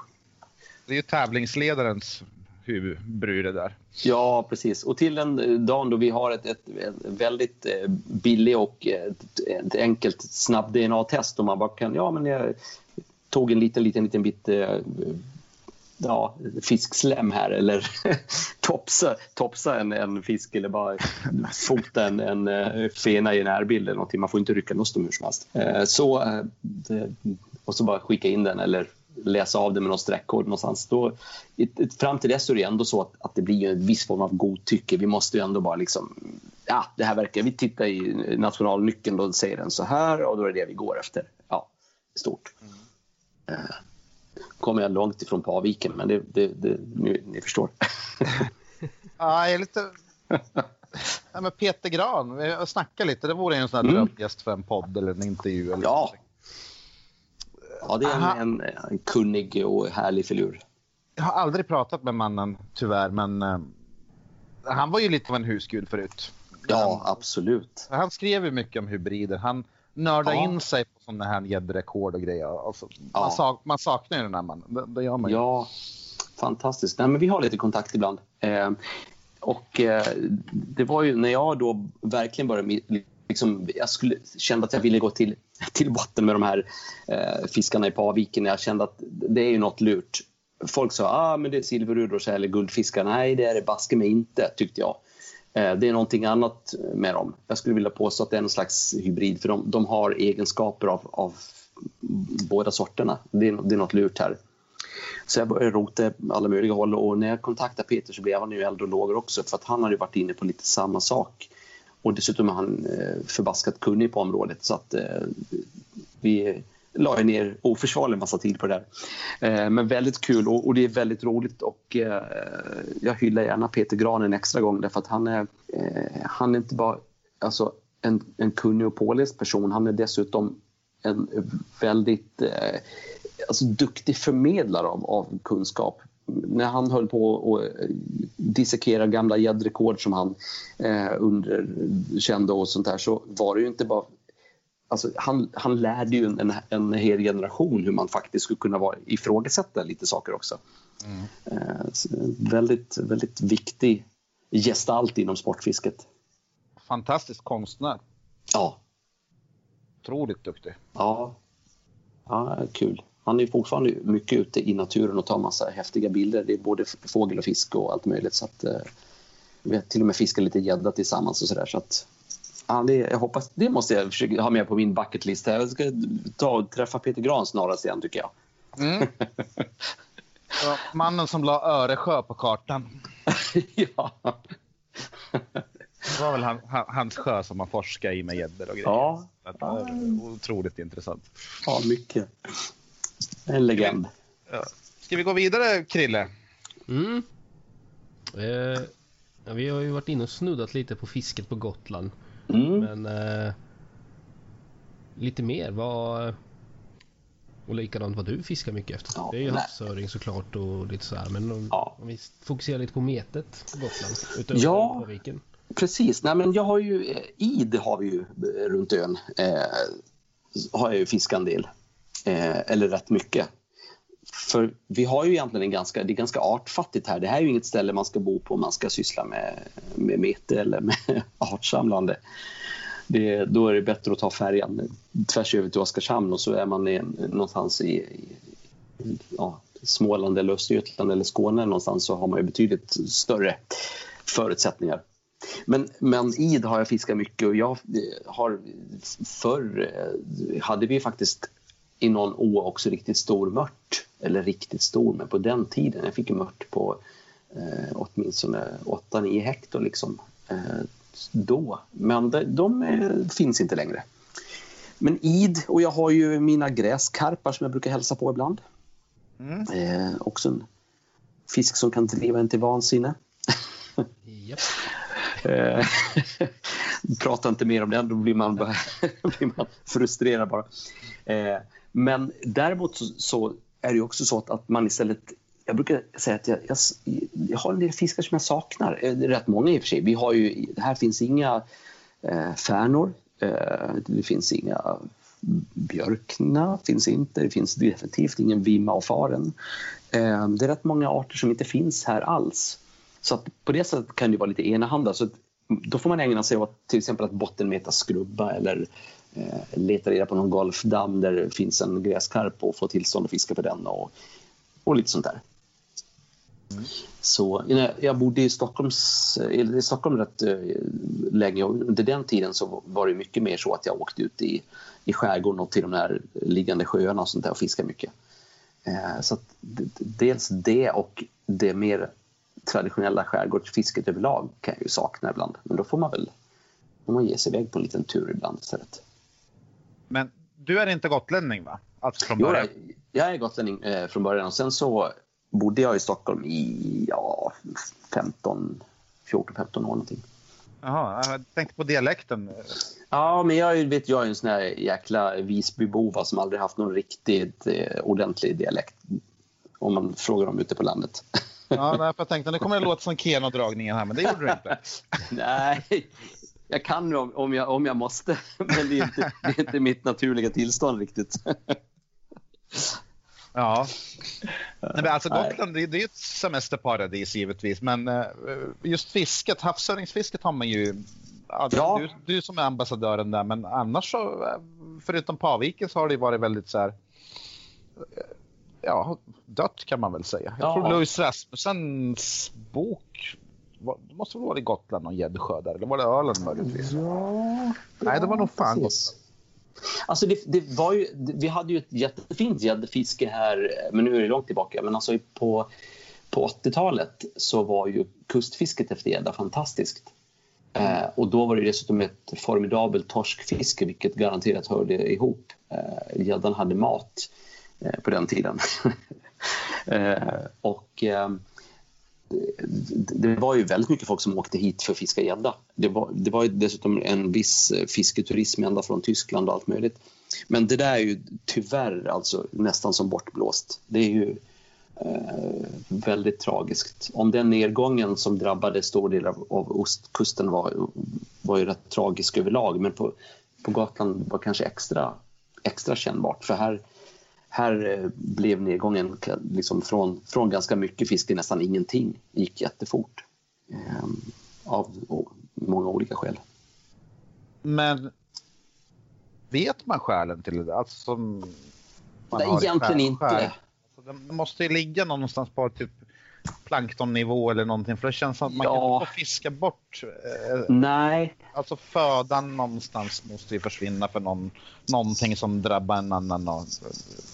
det är ju tävlingsledarens huvudbry det där. Ja, precis. Och till den eh, dagen då vi har ett, ett, ett väldigt eh, billigt och eh, ett, ett enkelt snabb DNA-test och man bara kan, ja men jag tog en liten, liten, liten bit ja, fiskslem här eller topsa, topsa en, en fisk eller bara fota en, en fena i närbild eller någonting. Man får inte rycka loss dem hur som helst. Så, och så bara skicka in den eller läsa av det med någon streckkod någonstans. Då, fram till dess är det ändå så att, att det blir en viss form av godtycke. Vi måste ju ändå bara liksom, ja, det här verkar, vi tittar i nationalnyckeln och säger den så här och då är det det vi går efter. Ja, stort. Mm. Kommer jag långt ifrån Paviken, men det, det, det ni, ni förstår. ja, jag är lite... Ja, men Peter Gran, vi snackar lite. Det vore en sån här mm. drömgäst för en podd eller en intervju. Eller ja, Ja, det är en, en, en, kunnig och härlig filur. Jag har aldrig pratat med mannen tyvärr, men uh, han var ju lite av en husgud förut. Ja, han, absolut. Han skrev ju mycket om hybrider. Han nördade ja. in sig på sådana här gäddrekord och grejer. Alltså, ja. man, sak, man, saknar ju den här mannen. Det, det gör man ju. Ja, fantastiskt. Nej, men vi har lite kontakt ibland. Eh, och eh, det var ju när jag då verkligen började liksom, jag skulle, kände att jag ville gå till, till botten med de här eh, fiskarna i Paviken. Jag kände att det är ju något lurt. Folk sa ah, men det är silverudor eller guldfiskar. Nej, det är det baske mig inte, tyckte jag. Eh, det är någonting annat med dem. Jag skulle vilja påstå att det är någon slags hybrid för de, de har egenskaper av, av båda sorterna. Det är, det är något lurt här. Så jag började rota alla möjliga håll och när jag kontaktade Peter så blev han ju eld och lågor också för att han hade varit inne på lite samma sak. Och dessutom är han eh, förbaskat kunnig på området. Så att eh, vi la ner oförsvarlig massa tid på det där. Eh, men väldigt kul. Och, det är väldigt roligt. Och jag hyllar gärna Peter Gran en extra gång. Därför att han är, han är inte bara alltså, en, en kunnig och påläst person, han är dessutom en väldigt alltså, duktig förmedlare av, av kunskap när han höll på att eh, dissekera gamla gäddrekord som han eh, underkände och sånt där så var det ju inte bara Alltså, han, han lärde ju en, en hel generation hur man faktiskt skulle kunna vara, ifrågasätta lite saker också. Mm. Eh, väldigt, väldigt viktig gestalt inom sportfisket. Fantastisk konstnär. Ja. Otroligt duktig. Ja, ja kul han är fortfarande mycket ute i naturen och tar massa häftiga bilder. Det är både fågel och fisk och allt möjligt. Så att, eh, vi har till och med fiskat lite gädda tillsammans och sådär. Så att, ja, det, jag hoppas, det måste jag försöka ha med på min bucketlist. Jag ska ta och träffa Peter Gran snarast igen tycker jag. Mm. Ja, mannen som la Öresjö på kartan. ja. Det var väl han, hans sjö som man forskade i med gäddor och grejer. Ja. ja. Otroligt intressant. Ja, mycket. En legend. Ja. Ska vi gå vidare, Krille? Mm. Eh, ja, vi har ju varit inne och snuddat lite på fisket på Gotland. Mm. Men eh, lite mer. Vad... Och likadant vad du fiskar mycket efter. Ja, det är ju havsöring såklart och lite så här. Men om, ja. om vi fokuserar lite på metet på Gotland. Utöver ja, på viken. precis. Nej, men jag har ju, eh, id har vi ju eh, runt ön. Eh, har jag ju fiskat en del eh, eller rätt mycket. För vi har ju egentligen en ganska, det är ganska artfattigt här. Det här är ju inget ställe man ska bo på om man ska syssla med, med mete eller med artsamlande. Det, då är det bättre att ta färjan tvärs över till Oskarshamn och så är man i, någonstans i, i ja, Småland eller Östergötland eller Skåne någonstans så har man ju betydligt större förutsättningar. Men, men id har jag fiskat mycket och jag eh, har förr eh, hade vi faktiskt i någon å också riktigt stor mört. Eller riktigt stor, men på den tiden. Jag fick en mört på eh, åtminstone 8-9 hektar liksom, eh, då. Men de, de eh, finns inte längre. Men id, och jag har ju mina gräskarpar som jag brukar hälsa på ibland. Mm. Eh, också en fisk som kan driva en till vansinne. Yep. Eh, prata inte mer om den, då blir man, bara, blir man frustrerad bara. Eh, men däremot så, så är det också så att, att, man istället... Jag brukar säga att jag, jag, jag, har en del fiskar som jag saknar. Eh, rätt många i och för sig. Vi har ju, här finns inga eh, färnor. Eh, det finns inga björkna. Finns inte. Det finns definitivt ingen vimma och faren. Eh, det är rätt många arter som inte finns här alls. Så att på det sättet kan det vara lite enahanda. Så då får man ägna sig åt till exempel att bottenmeta skrubba eller eh, Eh, leta reda på någon golfdamm där det finns en gräskarp och få tillstånd att fiska på den och, och lite sånt där. Så jag bodde i, Stockholms, eh, i Stockholm rätt eh, länge och under den tiden så var det mycket mer så att jag åkte ut i, i skärgården och till de där liggande sjöarna och sånt där och fiskade mycket. Så så dels det och det mer traditionella skärgårdsfisket överlag kan jag ju sakna ibland. Men då får man väl får man ge sig iväg på en liten tur ibland istället. Men du är inte gotlänning va? Alltså från början? Jo, jag är gotlänning eh, från början och sen så bodde jag i Stockholm i ja, 15, 14-15 år någonting. Jaha, jag tänkte på dialekten. Ja, men jag, vet, jag är en sån här jäkla Visbybova som aldrig haft någon riktigt eh, ordentlig dialekt. Om man frågar dem ute på landet. Ja, nej, jag tänkte nu kommer det låta som Keno-dragningen här, men det gjorde du inte. nej, jag kan om, om, jag, om jag måste, men det är, inte, det är inte mitt naturliga tillstånd riktigt. Ja. Nej, men alltså Gotland det, det är ett semesterparadis givetvis, men uh, just fisket, havsöringsfisket har man ju... Ja, ja. Du, du som är ambassadören där, men annars så, eh, förutom Paviken så har det varit väldigt så här, ja, dött kan man väl säga. Jag tror Louis Rasmussens bok det måste väl vara i Gotland någon gäddsjö där, eller var det Öland möjligtvis? Ja, Nej, det var nog fan Gotland. Alltså det, det, var ju, vi hade ju ett jättefint gäddfiske här, men nu är det långt tillbaka. Men alltså på, på 80-talet så var ju kustfisket efter gädda fantastiskt. Eh, och då var det dessutom ett formidabelt torskfiske vilket garanterat hörde ihop. Eh, gäddan hade mat eh, på den tiden. eh, och eh, det var ju väldigt mycket folk som åkte hit för att fiska gädda. Det var, det var dessutom en viss eh, fisketurism ända från Tyskland och allt möjligt. Men det där är ju tyvärr alltså nästan som bortblåst. Det är ju eh, väldigt tragiskt. Om den nedgången som drabbade stor del av, av ostkusten var, var ju rätt tragisk överlag men på, på Gotland var kanske extra, extra kännbart för här här eh, blev nedgången liksom från, från ganska mycket fisk till nästan ingenting. Det gick jättefort. Eh, av många olika skäl. Men vet man skälen till det? Alltså, man Nej, egentligen inte. Alltså, det måste ju ligga någonstans på typ planktonnivå eller någonting? För det känns som att man ja. kan inte fiska bort. Eh, Nej. Alltså födan någonstans måste ju försvinna för någon, någonting som drabbar en annan. Och,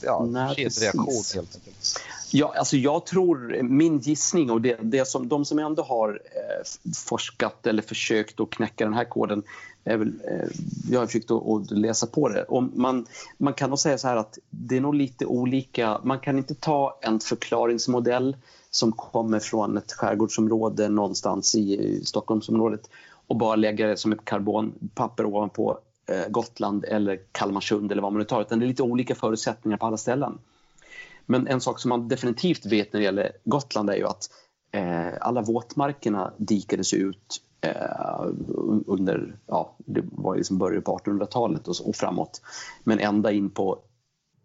ja, kedjereaktion helt enkelt. Ja, alltså jag tror, min gissning och det, det som, de som ändå har eh, forskat eller försökt att knäcka den här koden är väl, eh, jag har försökt att, att, läsa på det. Och man, man kan nog säga så här att det är nog lite olika. Man kan inte ta en förklaringsmodell som kommer från ett skärgårdsområde någonstans i Stockholmsområdet och bara lägga det som ett karbonpapper ovanpå eh, Gotland eller Kalmarsund eller vad man nu tar. Utan det är lite olika förutsättningar på alla ställen. Men en sak som man definitivt vet när det gäller Gotland är ju att eh, alla våtmarkerna dikades ut eh, under, ja, det var liksom början på 1800-talet och, och, framåt. Men ända in på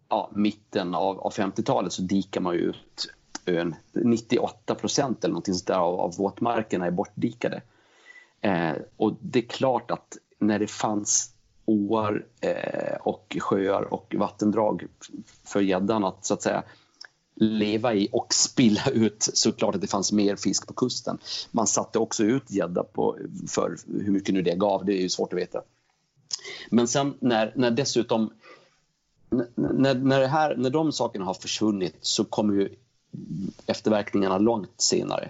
ja, mitten av, av 50-talet så dikar man ut ön. 98 procent eller någonting sånt där av, av våtmarkerna är bortdikade. Eh, och det är klart att när det fanns åar eh, och sjöar och vattendrag för gäddan att så att säga leva i och spilla ut såklart att det fanns mer fisk på kusten. Man satte också ut gädda för hur mycket nu det gav, det är ju svårt att veta. Men sen när, när dessutom när, när, det här, när de sakerna har försvunnit så kommer ju efterverkningarna långt senare.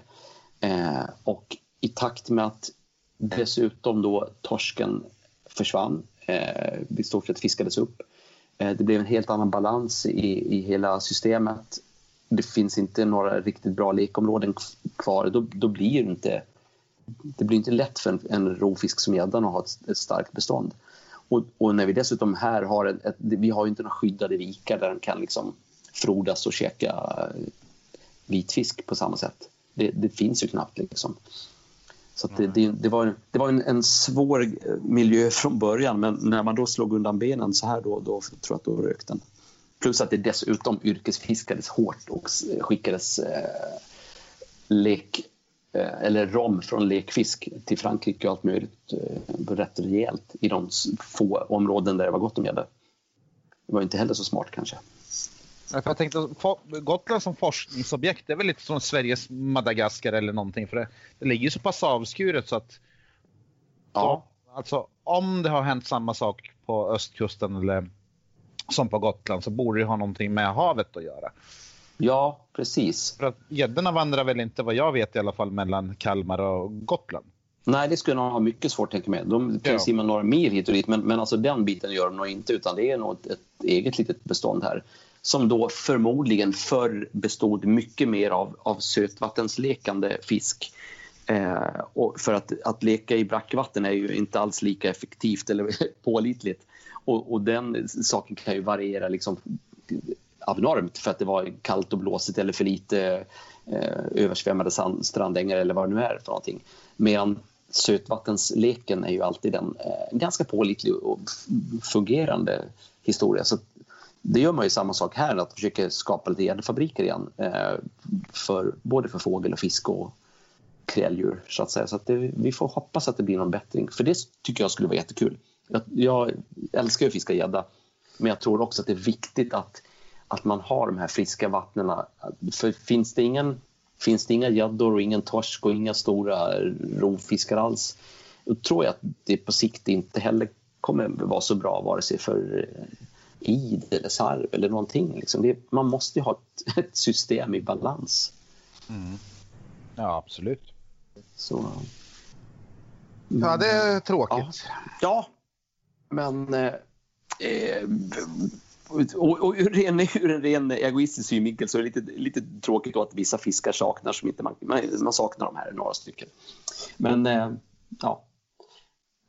Eh, och i takt med att dessutom då torsken försvann, eh, i stort sett fiskades upp. Eh, det blev en helt annan balans i, i hela systemet. Det finns inte några riktigt bra lekområden kvar. Då, då blir det inte det blir inte lätt för en, en rovfisk som gäddan att ha ett, ett starkt bestånd. Och, och, när vi dessutom här har ett, ett, vi har inte några skyddade vikar där den kan liksom frodas och käka eh, vitfisk på samma sätt. Det, det finns ju knappt. Liksom. Så det, det, det, var, det var en, en, svår miljö från början men när man då slog undan benen så här då, då tror jag att då rök den. Plus att det dessutom yrkesfiskades hårt och skickades eh, lek, eh, eller rom från lekfisk till Frankrike och allt möjligt eh, rätt rejält i de få områden där det var gott om gädda. Det var inte heller så smart kanske. Jag tänkte, Gotland som forskningsobjekt, det är väl lite som Sveriges Madagaskar eller någonting. För det, det ligger så pass avskuret så att... Ja. Så, alltså om det har hänt samma sak på östkusten eller som på Gotland så borde det ha någonting med havet att göra. Ja, precis. För att gäddorna vandrar väl inte, vad jag vet i alla fall, mellan Kalmar och Gotland? Nej, det skulle nog ha mycket svårt tänka mig. De kan ja. simma några mil hit och dit, men, men alltså den biten gör de nog inte, utan det är nog ett, ett eget litet bestånd här som då förmodligen förr bestod mycket mer av, av sötvattenslekande fisk. Eh, och för att, att leka i brackvatten är ju inte alls lika effektivt eller pålitligt. Och, och den saken kan ju variera liksom abnormt för att det var kallt och blåsigt eller för lite eh, översvämmade sand, strandängar eller vad det nu är för någonting. Medan sötvattensleken är ju alltid en eh, ganska pålitlig och fungerande historia. Så det gör man ju samma sak här, att försöka skapa lite gäddfabriker igen. Eh, för, både för fågel och fisk och kräldjur. Så att säga. Så att det, vi får hoppas att det blir någon bättring. För det tycker jag skulle vara jättekul. Jag, jag älskar att fiska gädda. Men jag tror också att det är viktigt att, att man har de här friska vattnen. För finns det ingen Finns det inga gäddor och ingen torsk och inga stora rovfiskar alls då tror jag att det på sikt inte heller kommer vara så bra vare sig för id eller sarv eller någonting. Liksom. Det, man måste ju ha ett, ett system i balans. Mm. Ja, absolut. Så, Ja, det är tråkigt. Ja, ja men... Eh, och, och ur, en, ur en ren egoistisk synvinkel så är det lite, lite tråkigt att vissa fiskar saknar som inte man, man saknar de här några stycken. Men eh, ja,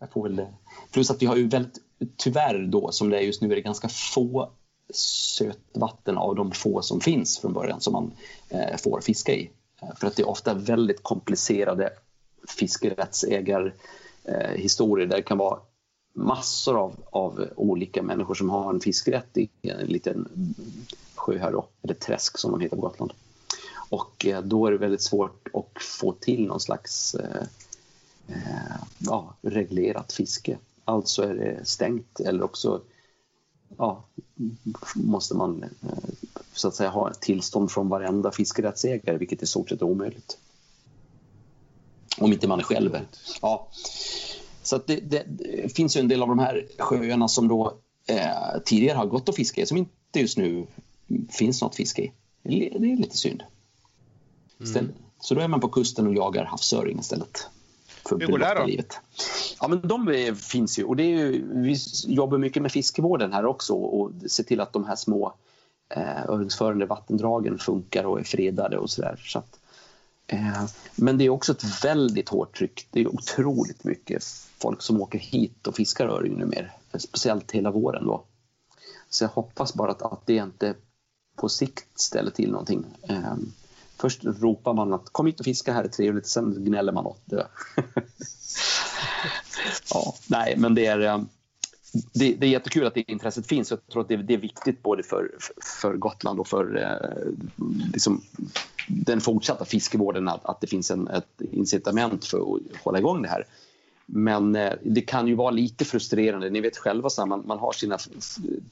jag får väl... Plus att vi har ju väldigt tyvärr då, som det är just nu, är det ganska få sötvatten av de få som finns från början som man eh, får fiska i. Eh, för att det är ofta väldigt komplicerade fiskerättsägarhistorier eh, där det kan vara massor av, av olika människor som har en fiskerätt i en liten sjö här då, eller träsk som de heter på Gotland. Och eh, då är det väldigt svårt att få till någon slags eh ja, reglerat fiske alltså är det stängt eller också ja, måste man eh, så att säga ha ett tillstånd från varenda fiskerättsägare, vilket är i stort sett omöjligt. Om inte man är själv. Ja. Så det, det, det, finns ju en del av de här sjöarna som då eh, tidigare har gått att fiska i, som inte just nu finns något fiske i. Det är lite synd. Mm. Så då är man på kusten och jagar havsöring istället. För Hur går det då? Livet. Ja, men de finns ju. Och det är ju, vi jobbar mycket med fiskevården här också och ser till att de här små eh, öringsförande vattendragen funkar och är fredade och sådär. Så att, eh, men det är också ett väldigt hårt tryck. Det är otroligt mycket folk som åker hit och fiskar öring numera. Speciellt hela våren då. Så jag hoppas bara att, att det inte på sikt ställer till någonting. Eh, först ropar man att kom hit och fiska här är trevligt, sen gnäller man åt det. ja, nej, men det är, eh, det, det, är jättekul att det intresset finns. Jag tror att det, det är viktigt både för, för Gotland och för eh, liksom, den fortsatta fiskevården att, att det finns en, ett incitament för att hålla igång det här. Men eh, det kan ju vara lite frustrerande. Ni vet själva, så här, man, man har sina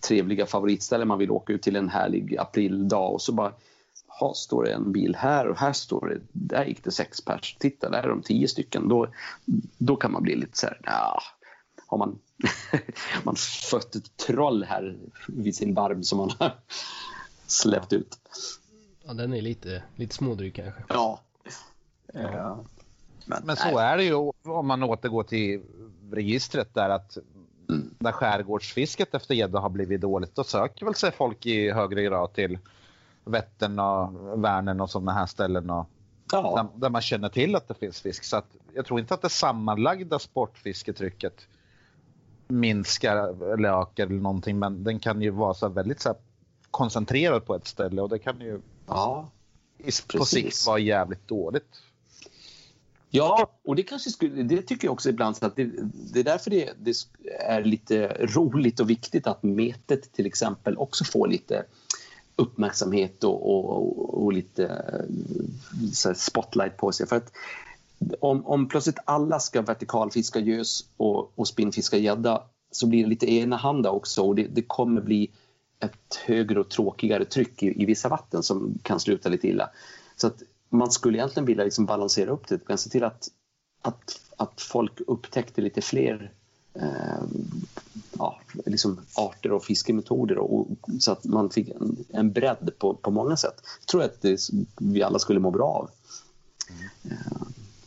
trevliga favoritställen man vill åka ut till en härlig aprildag och så bara ha, står det en bil här och här står det, där gick det sex pers. Titta, där är de tio stycken. Då, då kan man bli lite så här, ja, har man, man fött ett troll här vid sin barm som man har släppt ut. Ja, den är lite, lite smådryg kanske. Ja. ja. Men, Men så är det ju om man återgår till registret där att mm. när skärgårdsfisket efter gädda har blivit dåligt då söker väl sig folk i högre grad till Vättern och Vänern och sådana här ställen. Och, ja. där, där, man känner till att det finns fisk. Så att, jag tror inte att det sammanlagda sportfisketrycket minskar eller ökar eller någonting. Men den kan ju vara så väldigt så koncentrerad på ett ställe och det kan ju ja, på sikt vara jävligt dåligt. Ja, och det kanske skulle, det tycker jag också ibland att det, det är därför det, det, är lite roligt och viktigt att metet till exempel också får lite uppmärksamhet och, och, och lite eh, spotlight på sig. För att om, om plötsligt alla ska vertikalfiska gös och, och spinnfiska gädda så blir det lite enahanda också och det, det kommer bli ett högre och tråkigare tryck i, i vissa vatten som kan sluta lite illa. Så att man skulle egentligen vilja liksom balansera upp det, men se till att, att, att folk upptäckte lite fler eh, ja, liksom arter och fiskemetoder och, och, så att man fick en, en bredd på, på många sätt. Jag tror att det, vi alla skulle må bra av. Mm.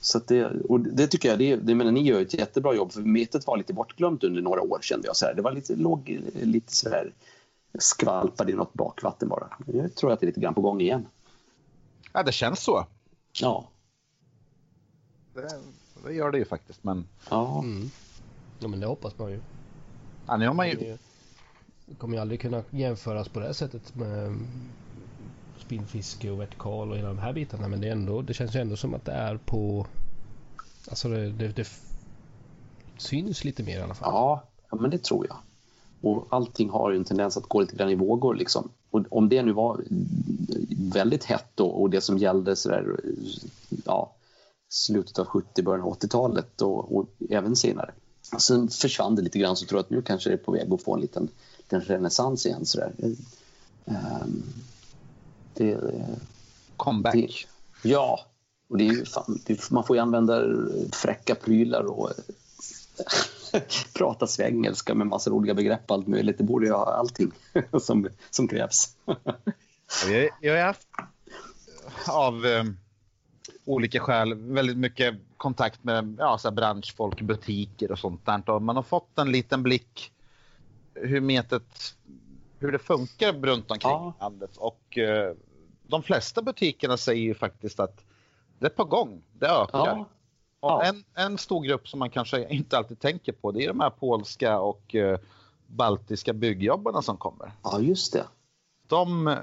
Så det, och det tycker jag, det, det menar, ni gör ett jättebra jobb för metet var lite bortglömt under några år kände jag. Så här. Det var lite, låg lite sådär skvalpade i något bakvatten bara. Jag tror att det är lite grann på gång igen. Ja, det känns så. Ja. Det, det gör det ju faktiskt, men... Ja. Mm. Ja, men det hoppas man ju. Ja, nu har man ju... Det kommer ju aldrig kunna jämföras på det sättet med spinnfiske och vertikal och hela de här bitarna. Men det, är ändå, det känns ju ändå som att det är på... Alltså det, det, det syns lite mer i alla fall. Ja, ja, men det tror jag. Och allting har ju en tendens att gå lite grann i vågor. Liksom. Och om det nu var väldigt hett då, och det som gällde så där, ja, slutet av 70 början av 80-talet och, och, även senare. Sen försvann det lite grann så tror jag att nu kanske det är på väg att få en liten, liten renässans igen. Så där. Um, det, Comeback. Det, ja, och det är ju fan, det, man får ju använda fräcka prylar och prata svengelska med massa roliga begrepp och allt möjligt. Det borde ju ha allting som, som krävs. jag, jag haft av eh, olika skäl väldigt mycket kontakt med ja, så branschfolk, butiker och sånt där. Och man har fått en liten blick hur metet, hur det funkar runt omkring ja. landet. Och eh, de flesta butikerna säger ju faktiskt att det är på gång, det ökar. Ja. Ja. En, en stor grupp som man kanske inte alltid tänker på det är de här polska och eh, baltiska byggjobbarna som kommer. Ja, just det. De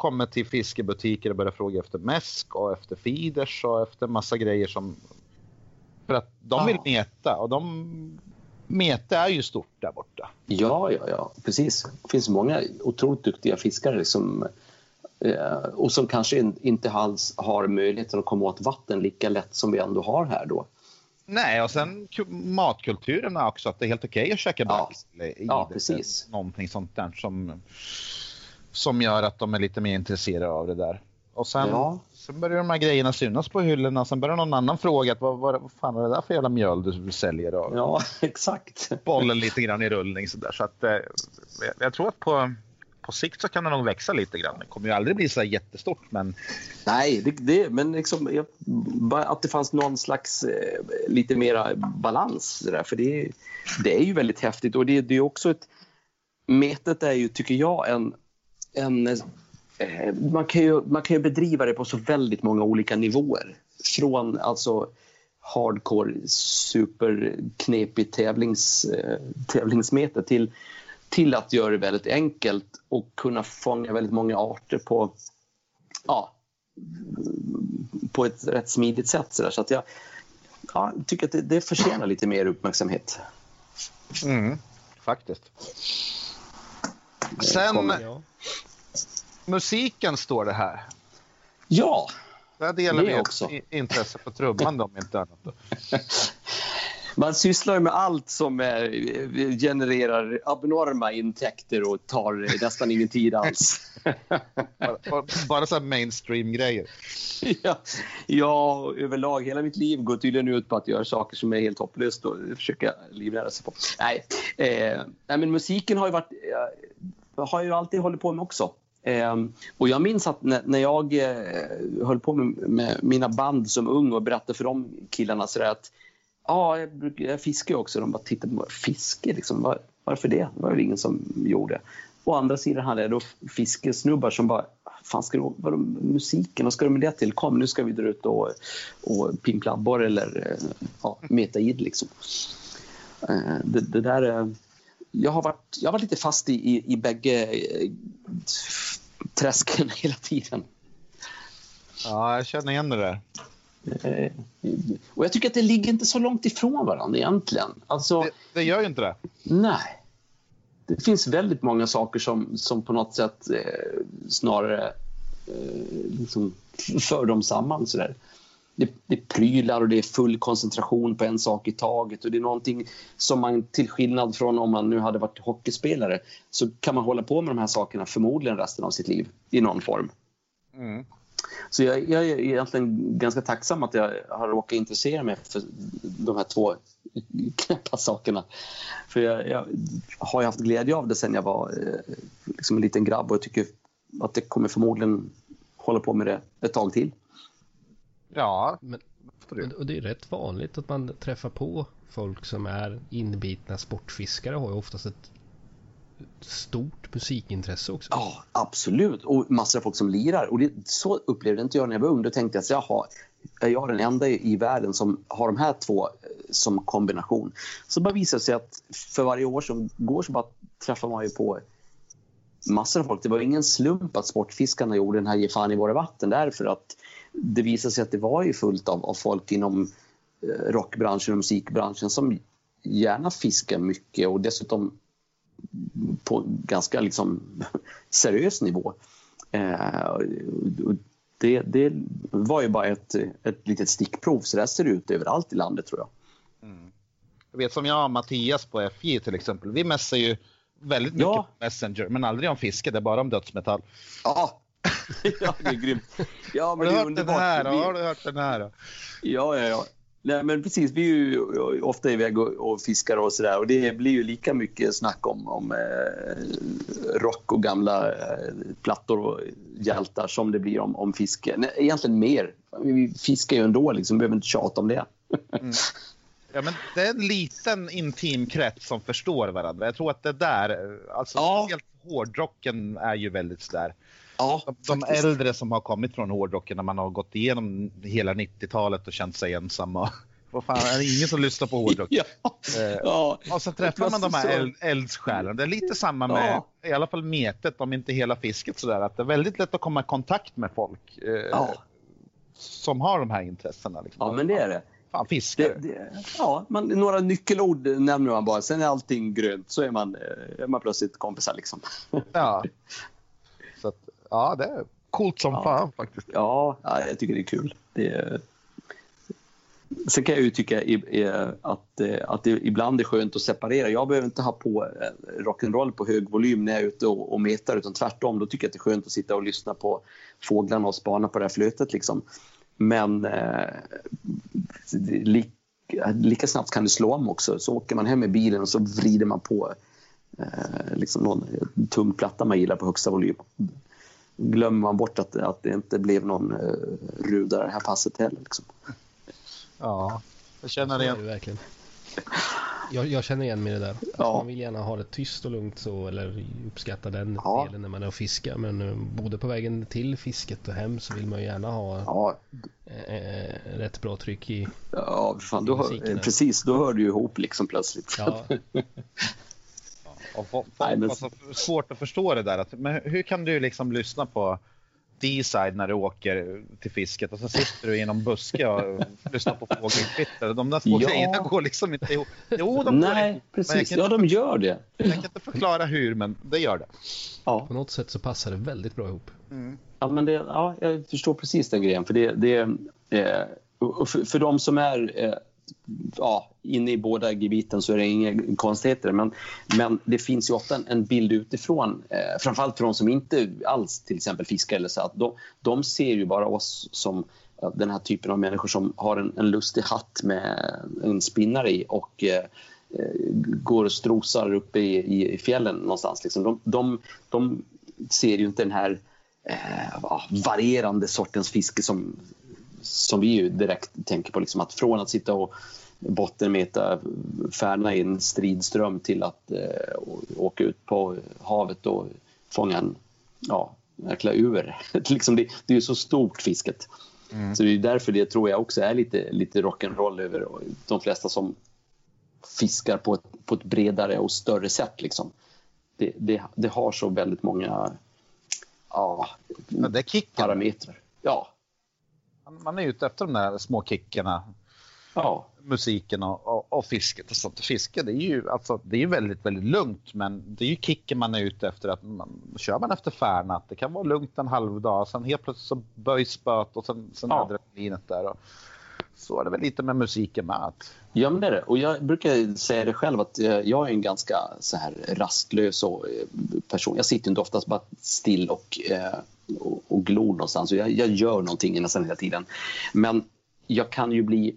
kommer till fiskebutiker och börjar fråga efter mäsk och efter feeders och efter massa grejer som... För att de vill meta och de... Mete är ju stort där borta. Ja, ja, ja, precis. Det finns många otroligt duktiga fiskare som Eh, och som kanske inte alls har möjligheten att komma åt vatten lika lätt som vi ändå har här då. Nej, och sen matkulturen också, att det är helt okej okay att käka ja. ja, precis. Någonting sånt där som, som gör att de är lite mer intresserade av det där. Och sen, ja. sen börjar de här grejerna synas på hyllorna, sen börjar någon annan fråga vad, vad, vad fan är det där för jävla mjöl du säljer? Och ja, exakt. Bollen lite grann i rullning sådär. Så att, eh, jag tror att på på sikt så kan det nog växa lite grann. Det kommer ju aldrig bli så jättestort men... Nej, det, det, men liksom, att det fanns någon slags eh, lite mera balans där, för det, det är ju väldigt häftigt och det, det är också ett... Metet är ju, tycker jag, en en eh, man, kan ju, man kan ju bedriva det på så väldigt många olika nivåer. Från alltså hardcore superknepig tävlings, eh, tävlingsmeter till till att göra det väldigt enkelt och kunna fånga väldigt många arter på, ja, på ett rätt smidigt sätt. Så, där. så att jag ja, tycker att det, det förtjänar lite mer uppmärksamhet. Mm, faktiskt. Sen, musiken står det här. Ja, Där delar vi också. intresse på trumman om inte annat. man sysslar med allt som eh, genererar abnorma intäkter och tar nästan ingen tid alls. bara, bara så mainstream-grejer. Ja, ja, överlag. Hela mitt liv går tydligen ut på att göra saker som är helt hopplöst och försöka livnära sig på. Nej, eh, nej men musiken har ju varit, eh, har jag ju alltid hållit på med också. Eh, och jag minns att när, när jag eh, höll på med, med, mina band som ung och berättade för de killarna så att Ja, jag, jag fiskar också. De bara tittade på mig. Fiske? Liksom, var, varför det? Det var väl ingen som gjorde. Å andra sidan hade jag då fiskesnubbar som bara Fan, ska du, vadå, musiken, vad ska du med det till? Kom, nu ska vi dra ut och, och pimpla abborre eller eh, ja, meta id liksom. Eh, det, det där, eh, jag, har varit, jag har varit lite fast i, i, i bägge eh, träsken hela tiden. Ja, jag känner igen det där. Eh, och jag tycker att det ligger inte så långt ifrån varandra egentligen. Alltså, det, det gör ju inte det. Nej. Det finns väldigt många saker som, som på något sätt eh, snarare eh, liksom för dem samman. Sådär. Det, det är prylar och det är full koncentration på en sak i taget och det är någonting som man till skillnad från om man nu hade varit hockeyspelare så kan man hålla på med de här sakerna förmodligen resten av sitt liv i någon form. Mm. Så jag, jag, är egentligen ganska tacksam att jag har råkat intressera mig för de här två knäppa sakerna. För jag, jag har haft glädje av det sen jag var eh, liksom en liten grabb och jag tycker att det kommer förmodligen hålla på med det ett tag till. Ja, men, och det är rätt vanligt att man träffar på folk som är inbitna sportfiskare har ju oftast ett stort musikintresse också. Ja, absolut. Och massor av folk som lirar. Och det, så upplevde inte jag när jag var ung. Då tänkte jag att jaha, är jag den enda i världen som har de här två eh, som kombination? Så bara visade det sig att för varje år som går så bara träffar man ju på massor av folk. Det var ingen slump att Sportfiskarna gjorde den här Ge fan i våra vatten därför att det visade sig att det var ju fullt av, av folk inom eh, rockbranschen och musikbranschen som gärna fiskar mycket och dessutom på ganska liksom seriös nivå. Eh, det, det, var ju bara ett, ett litet stickprov, så det ser ut överallt i landet tror jag. Mm. Jag vet som jag och Mattias på FJ till exempel, vi mässar ju väldigt mycket ja. på Messenger, men aldrig om fiske, det är bara om dödsmetall. Ja, ja det är grymt. Ja, men har, du hört den här, då? har du hört den här? Då? Ja, ja, ja. Nej, men precis. Vi är ju ofta iväg och, och fiskar och sådär och det blir ju lika mycket snack om, om eh, rock och gamla eh, plattor och hjältar som det blir om, om fiske. Nej, egentligen mer. Vi fiskar ju ändå, liksom. vi behöver inte tjata om det. Mm. Ja, men det är en liten intim krets som förstår varandra. Jag tror att det där, alltså ja. helt hårdrocken är ju väldigt sådär. Ja, de, de äldre som har kommit från hårdrocken när man har gått igenom hela 90-talet och känt sig ensamma. Vad fan, är det ingen som lyssnar på hårdrock? ja. Eh, ja. Och så träffar man de här eld, eldsjälarna. Det är lite samma med ja. i alla fall metet, om inte hela fisket sådär. Att det är väldigt lätt att komma i kontakt med folk eh, ja. som har de här intressena. Liksom. Ja, men det är det. Fan, fiskare. Det, det, ja, man, några nyckelord nämner man bara. Sen är allting grönt. Så är man, eh, är man plötsligt kompisar liksom. Ja. Så att, ja, det är coolt som ja. fan faktiskt. Ja, ja, jag tycker det är kul. Det är... Sen kan jag ju tycka att, eh, att det ibland är skönt att separera. Jag behöver inte ha på eh, rock'n'roll på hög volym när jag är ute och, och metar utan tvärtom. Då tycker jag att det är skönt att sitta och lyssna på fåglarna och spana på det här flötet. Liksom. Men eh, lika, lika snabbt kan det slå om också. Så åker man hem med bilen och så vrider man på eh, liksom någon tung platta man gillar på högsta volym. Glömmer man bort att, att det inte blev någon eh, ruda det här passet heller. Liksom. Ja, jag känner det igen. verkligen. Jag, jag, känner igen mig i det där. Ja. Man vill gärna ha det tyst och lugnt så eller uppskatta den ja. delen när man är och fiskar. Men uh, både på vägen till fisket och hem så vill man ju gärna ha ja. äh, rätt bra tryck i Ja, fan, då hör, precis. Då hör du ju ihop liksom plötsligt. Ja. och folk, Nej, men... alltså, svårt att förstå det där. Att, men hur kan du liksom lyssna på D-side när du åker till fisket och så sitter du i någon buske och lyssnar på fågelkvitter. De där två ja. grejerna går liksom inte ihop. Jo, de Nej, går precis. Ja, de gör det. Jag kan inte förklara hur, men det gör det. Ja. På något sätt så passar det väldigt bra ihop. Mm. Ja, men det, ja, jag förstår precis den grejen. För, det, det, eh, för, för de som är eh, ja, inne i båda gebiten så är det inga konstigheter. Men, men det finns ju ofta en, en bild utifrån, eh, framförallt för de som inte alls till exempel fiskar eller så, att de, de ser ju bara oss som den här typen av människor som har en, en lustig hatt med en spinnare i och eh, eh går och strosar uppe i, i fjällen någonstans. Liksom. De, de, de ser ju inte den här eh, varierande sortens fiske som, som vi ju direkt tänker på. Liksom, att från att sitta och bottenmeta färna i en stridström till att eh, åka ut på havet och fånga en ja, jäkla ur. liksom det, det är ju så stort fisket. Mm. Så det är därför det tror jag också är lite, lite rock'n'roll över de flesta som fiskar på ett, på ett bredare och större sätt. Liksom. Det, det, det har så väldigt många ja, ja, det är parametrar. Ja. Man är ute efter de där små kickarna ja. musiken och, och, och, fisket och sånt. Fiske det är ju alltså, det är väldigt, väldigt lugnt men det är ju kicken man är ute efter. att man, Kör man efter färna, att det kan vara lugnt en halv dag, sen helt plötsligt så böjs spöet och sen, sen ja. adrenalinet där. Och, så är det väl lite med musiken med. Att... Ja, men det är det. Och jag brukar säga det själv att eh, jag är en ganska så här rastlös eh, person. Jag sitter inte oftast bara still och, eh, och, och glor någonstans. Jag, jag gör någonting nästan hela tiden. Men jag kan ju bli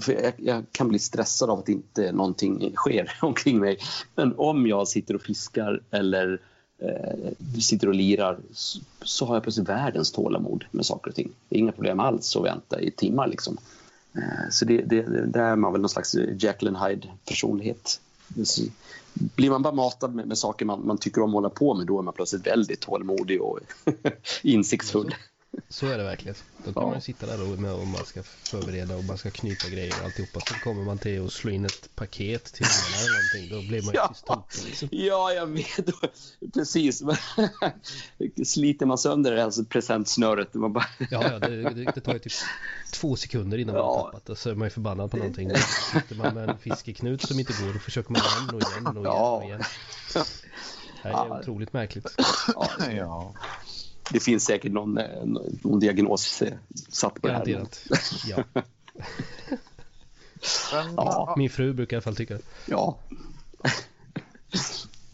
för jag, jag, kan bli stressad av att inte någonting sker omkring mig. Men om jag sitter och fiskar eller eh, sitter och lirar så, så, har jag plötsligt världens tålamod med saker och ting. Det är inga problem alls att vänta i timmar. Liksom. Eh, så det, det, där är man väl någon slags Jacqueline Hyde-personlighet. Blir man bara matad med, med saker man, man, tycker om att hålla på med då är man plötsligt väldigt tålmodig och insiktsfull. Så är det verkligen. Då kan ja. man sitta där och, med, och man ska förbereda och man ska knyta grejer och alltihopa. Så kommer man till att slå in ett paket till ungarna eller någonting. Då blir man ju ja. liksom. Ja, jag vet. Precis. Sliter man sönder det här presentsnöret. Man bara... ja, ja det, det, det, tar ju typ två sekunder innan ja. man har tappat och så är man ju förbannad på någonting. Då sitter man med en fiskeknut som inte går och försöker man igen och igen och igen och igen. Det här är ja. otroligt märkligt. Ja det finns säkert någon, eh, någon diagnos eh, satt på Garanterat. det här. Ja. Men, ja. Min fru brukar i alla fall tycka det. Ja.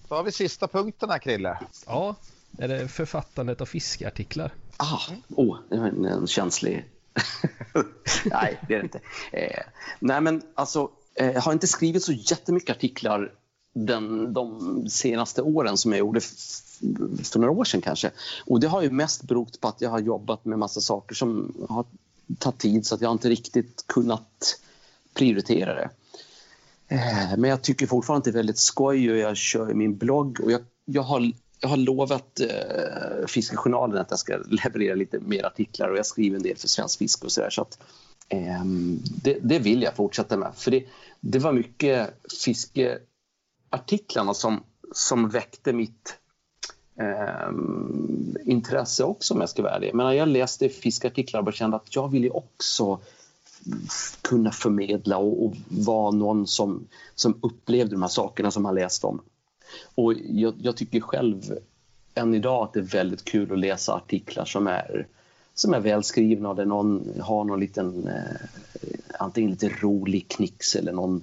Då har vi sista punkten här, Krille. Ja, är det författandet av fiskartiklar? Ah, oh, det var en, en känslig... nej, det är det inte. Eh, nej, men alltså, eh, jag har inte skrivit så jättemycket artiklar den, de senaste åren som jag gjorde för några år sedan kanske. Och det har ju mest berott på att jag har jobbat med massa saker som har tagit tid så att jag inte riktigt kunnat prioritera det. Eh, men jag tycker fortfarande att det är väldigt skoj och jag kör min blogg och jag, jag har jag har lovat eh, Fiskejournalen att jag ska leverera lite mer artiklar och jag skriver en del för Svensk Fisk och sådär. Så att, eh, det, det, vill jag fortsätta med. För det, det var mycket fiske... Artiklarna som, som väckte mitt eh, intresse också om jag ska vara ärlig. Men jag läste fiskartiklar och kände att jag ville också kunna förmedla och, och vara någon som, som upplevde de här sakerna som man läst om. Och jag, jag, tycker själv än idag att det är väldigt kul att läsa artiklar som är, som är välskrivna och där någon har någon liten, eh, antingen lite rolig knix eller någon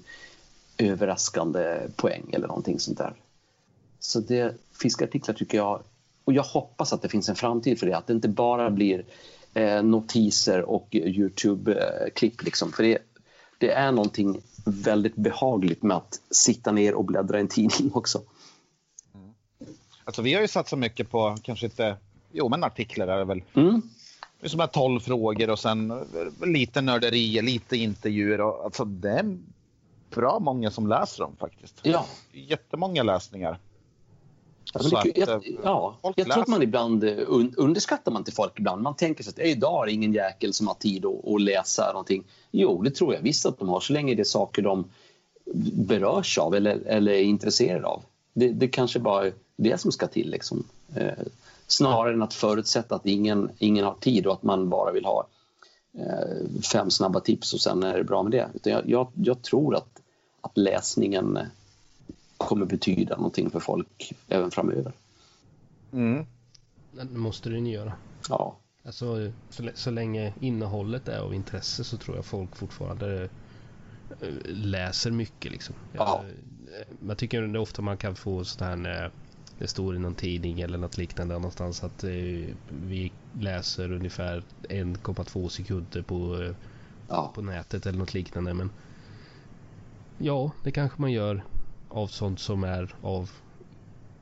överraskande poäng eller någonting sånt där. Så det, fiskartiklar tycker jag, och jag hoppas att det finns en framtid för det, att det inte bara blir eh, notiser och Youtube-klipp. Liksom. För det, det är någonting väldigt behagligt med att sitta ner och bläddra i en tidning också. Mm. Alltså, vi har ju satsat mycket på, kanske inte, jo men artiklar är det väl. Mm. Det är som här 12 frågor och sen lite nörderi, lite intervjuer. Och, alltså, det bra många som läser dem faktiskt. Ja. Jättemånga läsningar. Alltså, att, jag, eh, ja, jag tror att man ibland eh, underskattar man till folk ibland. Man tänker sig att idag har ingen jäkel som har tid att, att läsa någonting. Jo, det tror jag visst att de har så länge det är saker de berörs av eller, eller är intresserade av. Det, det kanske bara är det som ska till. Liksom. Eh, snarare än att förutsätta att ingen, ingen har tid och att man bara vill ha eh, fem snabba tips och sen är det bra med det. Jag, jag, jag tror att, att läsningen kommer betyda någonting för folk även framöver. Mm. Det måste den göra. Ja. Alltså, så, så länge innehållet är av intresse så tror jag folk fortfarande eh, läser mycket liksom. Ja. Jag, jag tycker det är ofta man kan få sådana här det står i någon tidning eller något liknande någonstans att eh, vi läser ungefär 1,2 sekunder på, eh, ja. på nätet eller något liknande. Men ja, det kanske man gör av sånt som är av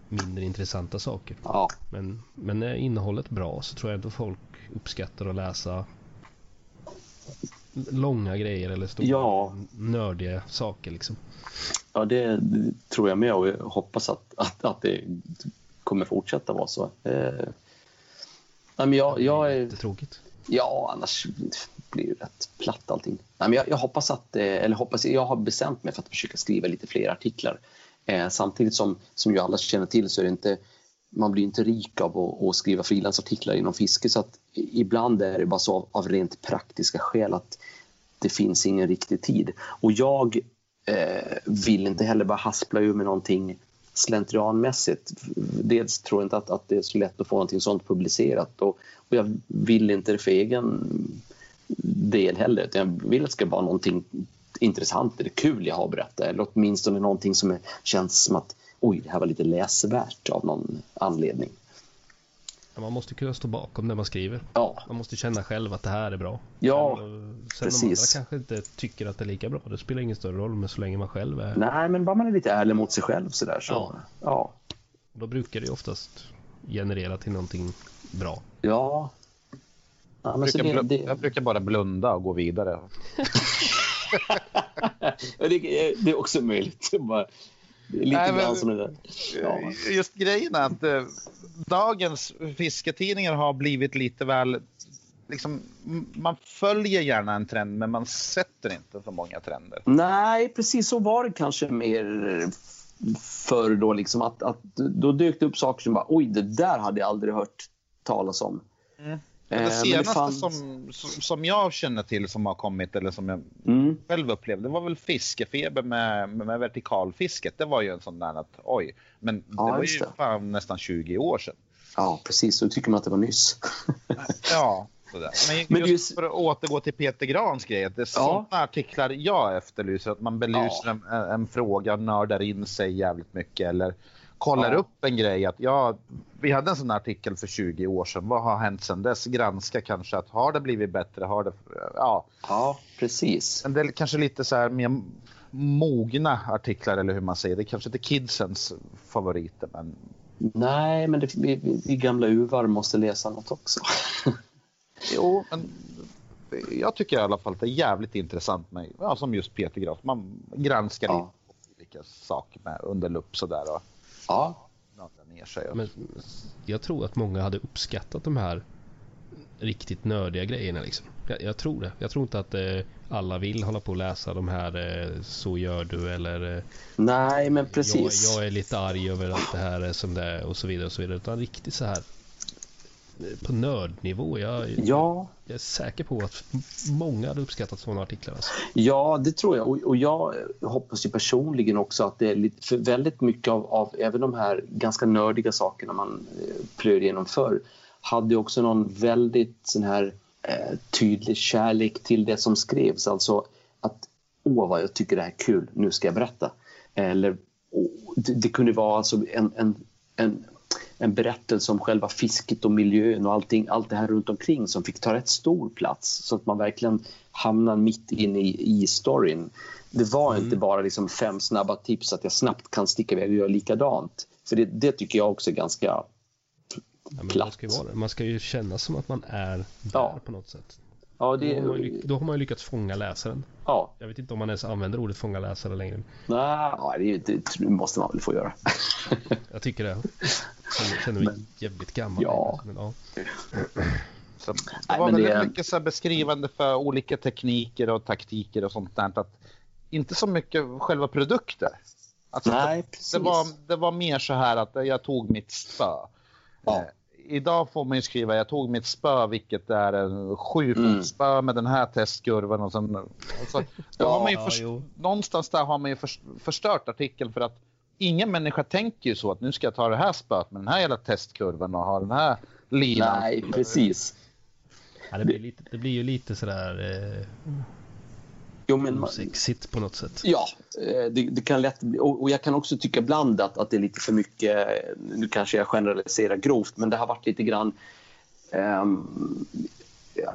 mindre intressanta saker. Ja. Men, men är innehållet bra så tror jag ändå folk uppskattar att läsa långa grejer eller stora ja. nördiga saker liksom. Ja, det, det, tror jag med och jag hoppas att, att, att det kommer fortsätta vara så. Eh, men jag, jag är... tråkigt. Ja, annars blir det rätt platt allting. Nej, men jag, jag, hoppas att, eh, eller hoppas, jag har bestämt mig för att försöka skriva lite fler artiklar. Eh, samtidigt som, som ju alla känner till så är det inte, man blir inte rik av att, att skriva frilansartiklar inom fiske så att ibland är det bara så av, av rent praktiska skäl att det finns ingen riktig tid. Och jag eh, vill inte heller bara haspla ur med någonting slentrianmässigt. Dels tror jag inte att, att det är så lätt att få någonting sånt publicerat och, och jag vill inte det för egen del heller. Jag vill att det ska vara någonting intressant eller kul jag har att berätta eller åtminstone någonting som känns som att oj, det här var lite läsvärt av någon anledning. Man måste kunna stå bakom det man skriver. Ja. Man måste känna själv att det här är bra. Ja, sen, sen precis. de andra kanske inte tycker att det är lika bra. Det spelar ingen större roll, men så länge man själv är... Nej, men bara man är lite ärlig mot sig själv sådär så... Ja. ja. Då brukar det oftast generera till någonting bra. Ja. ja jag, brukar det, det... jag brukar bara blunda och gå vidare. det, det, är också möjligt. Bara, lite Nej, men, som det. Ja. Just grejen är att eh, dagens fisketidningar har blivit lite väl... Liksom, man följer gärna en trend, men man sätter inte så många trender. Nej, precis så var det kanske mer förr då. Liksom att, att, då dök det upp saker som bara, oj, det där hade jag aldrig hört talas om. Mm. Det eh, senaste det fanns... som, som jag känner till som har kommit eller som jag mm. själv upplevde det var väl fiskefeber med, med vertikalfisket. Det var ju en sån där att oj, men det ja, var ju fan nästan 20 år sedan. Ja, precis. Så tycker man att det var nyss. ja, sådär. Men, men just för att återgå till Peter Grans grej, det är sådana ja. artiklar jag efterlyser. Att man belyser ja. en, en, fråga, nördar in sig jävligt mycket eller kollar ja. upp en grej. Att ja, vi hade en sån artikel för 20 år sedan. Vad har hänt sedan dess? Granska kanske att har det blivit bättre? Har det, ja. ja, precis. Men det är kanske lite så här mer mogna artiklar eller hur man säger. Det kanske inte kidsens favoriter. Men... Nej, men det, vi, vi gamla uvar måste läsa något också. jo, men jag tycker i alla fall att det är jävligt intressant med, ja, som just Peter Graf. Man granskar ja. olika saker med under lupp sådär. Och, ja. ner sig. Men jag tror att många hade uppskattat de här riktigt nördiga grejerna liksom. Jag, jag tror det. Jag tror inte att eh, alla vill hålla på och läsa de här eh, Så gör du eller eh, Nej men precis. Jag, jag, är lite arg över att det här är som det är och så vidare och så vidare. Utan riktigt så här på nördnivå. Jag, ja. jag är säker på att många hade uppskattat sådana artiklar. Alltså. Ja, det tror jag. Och, och, jag hoppas ju personligen också att det är lite, för väldigt mycket av, av även de här ganska nördiga sakerna man eh, plöjer igenom förr hade också någon väldigt sån här eh, tydlig kärlek till det som skrevs. Alltså att åh vad jag tycker det här är kul, nu ska jag berätta. Eller det, det, kunde vara alltså en, en, en en berättelse om själva fisket och miljön och allting, allt det här runt omkring som fick ta rätt stor plats så att man verkligen hamnar mitt inne i, i storyn. Det var mm. inte bara liksom fem snabba tips att jag snabbt kan sticka iväg och göra likadant. För det, det tycker jag också är ganska ja, platt. Man ska, man ska ju känna som att man är där ja. på något sätt. Ja, det... då, har man, då har man ju lyckats fånga läsaren. Ja. Jag vet inte om man ens använder ordet fånga läsare längre. Nej, det, det måste man väl få göra. jag tycker det. Jag känner mig men, jävligt gammal. Ja. Men, ja. Så, det var Nej, väldigt det... mycket så beskrivande för olika tekniker och taktiker och sånt där. Att inte så mycket själva produkter. Alltså, Nej, det, det, var, det var mer så här att jag tog mitt spö. Ja. Eh, idag får man ju skriva jag tog mitt spö vilket är en sjufotsspö mm. med den här testkurvan och sen... Alltså, ja, har man ju först, ja, någonstans där har man ju förstört artikeln för att ingen människa tänker ju så att nu ska jag ta det här spöet med den här jävla testkurvan och ha den här linan. Nej, precis. Ja, det, blir lite, det blir ju lite sådär eh, jo, men, osexigt på något sätt. Ja, eh, det, det kan lätt bli, och, och, jag kan också tycka ibland att, att det är lite för mycket, nu kanske jag generaliserar grovt, men det har varit lite grann um,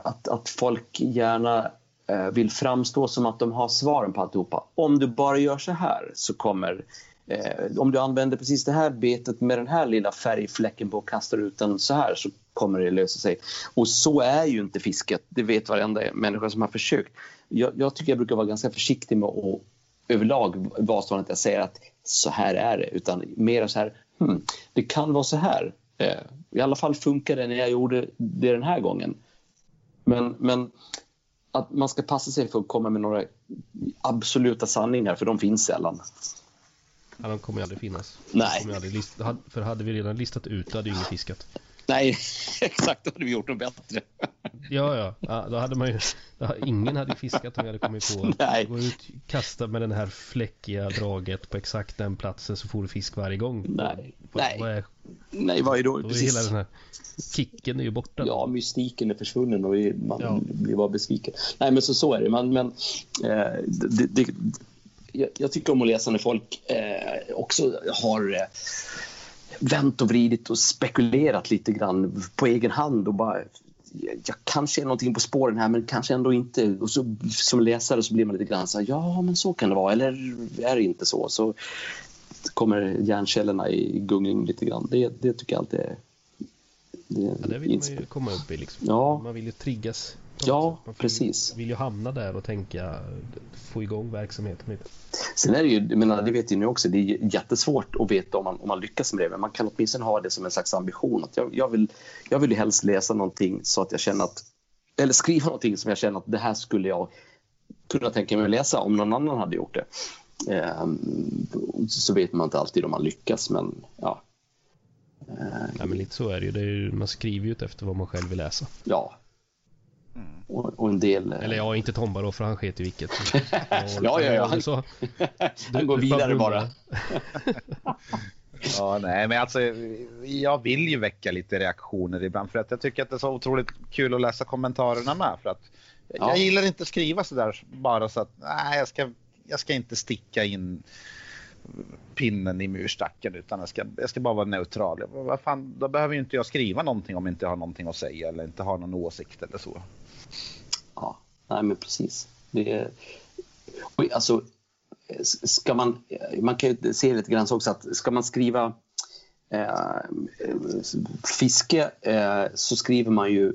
att, att folk gärna uh, vill framstå som att de har svaren på alltihopa. Om du bara gör så här så kommer Eh, om du använder precis det här betet med den här lilla färgfläcken på och kastar ut den så här så kommer det lösa sig. Och så är ju inte fisket. Det vet varenda människa som har försökt. Jag, jag tycker jag brukar vara ganska försiktig med att överlag vara att jag säger att så här är det. Utan mer så här, hmm, det kan vara så här. Eh, I alla fall funkar det när jag gjorde det den här gången. Men, men att man ska passa sig för att komma med några absoluta sanningar, för de finns sällan. Ja, de kommer ju aldrig finnas. Nej. Aldrig lista, för hade vi redan listat ut, då hade ju ingen fiskat. Nej, exakt. Då hade vi gjort något bättre. Ja, ja, ja. Då hade man ju... Ingen hade fiskat om jag hade kommit på Nej. Gå ut, kasta med den här fläckiga draget på exakt den platsen så får du fisk varje gång. Nej. Vad- Nej. Vad är, Nej, vad är då? då är hela den här kicken är ju borta. Ja, mystiken är försvunnen och vi- man Ja. blir bara besviken. Nej, men så, så är det. Man, men, eh, det, det, jag, jag tycker om att läsa när folk eh, också har eh, vänt och vridit och spekulerat lite grann på egen hand och bara jag kanske är någonting på spåren här men kanske ändå inte. Och så, som läsare så blir man lite grann så här, ja men så kan det vara eller är det inte så? Så kommer hjärncellerna i gungning lite grann. Det, det tycker jag alltid är det, Ja, det vill man ju komma upp i liksom. Ja. Man vill ju triggas. Ja, man precis. Vill ju hamna där och tänka få igång verksamheten lite. Sen är det ju, menar, det vet ju ni också, det är jättesvårt att veta om man, om man lyckas med det. Men man kan åtminstone ha det som en slags ambition. Att jag, jag, vill, jag vill ju helst läsa någonting så att jag känner att, eller skriva någonting som jag känner att det här skulle jag kunna tänka mig att läsa om någon annan hade gjort det. Ehm, så vet man inte alltid om man lyckas, men ja. Ehm, Ja, men lite så är det ju. Det är ju man skriver ju efter vad man själv vill läsa. ja. Och, och en del... eh, Eller ja, inte Tomba då för han sket ju vilket. Ja, ja, ja. Han- Så, Han går vidare bara. Ja, nej, men alltså jag vill ju väcka lite reaktioner ibland för att jag tycker att det är så otroligt kul att läsa kommentarerna med för att Ja. jag gillar inte att skriva så där bara så att nej, jag ska, jag ska inte sticka in pinnen i murstacken utan jag ska, jag ska bara vara neutral. Jag, vad fan, då behöver ju inte jag skriva någonting om jag inte har någonting att säga eller inte har någon åsikt eller så. Ja, nej men precis. Det är, och alltså, ska man, man kan ju se lite grann så också att ska man skriva eh, fiske eh, så skriver man ju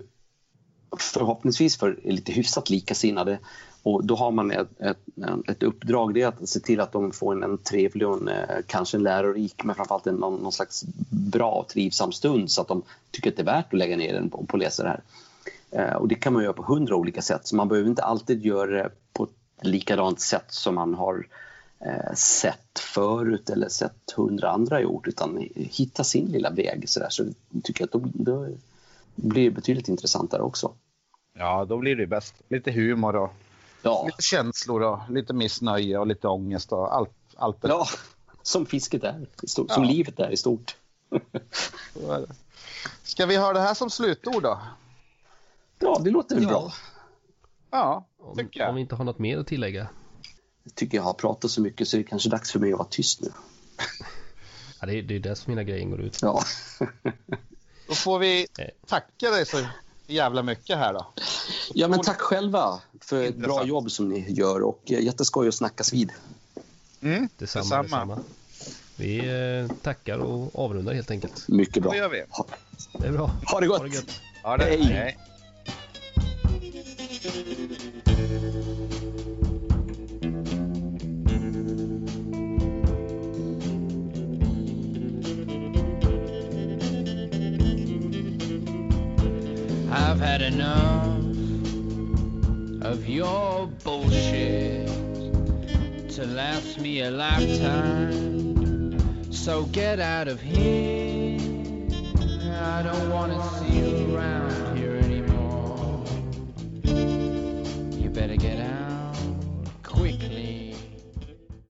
förhoppningsvis för lite hyfsat likasinnade och då har man ett, ett, ett uppdrag, det är att se till att de får en, en trevlig och en, eh, kanske en lärorik men framförallt en, någon, någon slags bra och trivsam stund så att de tycker att det är värt att lägga ner den på, på att läsa det här. Eh, Och det kan man göra på hundra olika sätt, så man behöver inte alltid göra det på ett likadant sätt som man har eh, sett förut eller sett hundra andra gjort, utan hitta sin lilla väg. Så, där. så jag tycker att då, blir det betydligt intressantare också. Ja, då blir det bäst. Lite humor och Ja, lite känslor och lite missnöje och lite ångest och allt. allt ja som fisket är, som Ja. livet är i stort. Ska vi ha det här som slutord då? Ja, det låter väl Ja. bra. Ja, Om, tycker jag. om vi inte har något mer att tillägga. Jag tycker jag har pratat så mycket så det är kanske dags för mig att vara tyst nu. Ja, det, är- det är det som mina grejer går ut. Ja, Då får vi Eh. tacka dig så jävla mycket här då. ja men tack själva för ett bra jobb som ni gör och eh, jätteskoj att snackas vid. Mm, Detsamma, detsamma. detsamma. Vi eh, tackar och avrundar helt enkelt. Mycket bra. Då gör vi. Ha, Det är bra. ha det gott! Ha det gött. Ha det. Hej. Hej. I've had enough of your bullshit to last me a lifetime. So get out of here. I don't wanna see you better get out.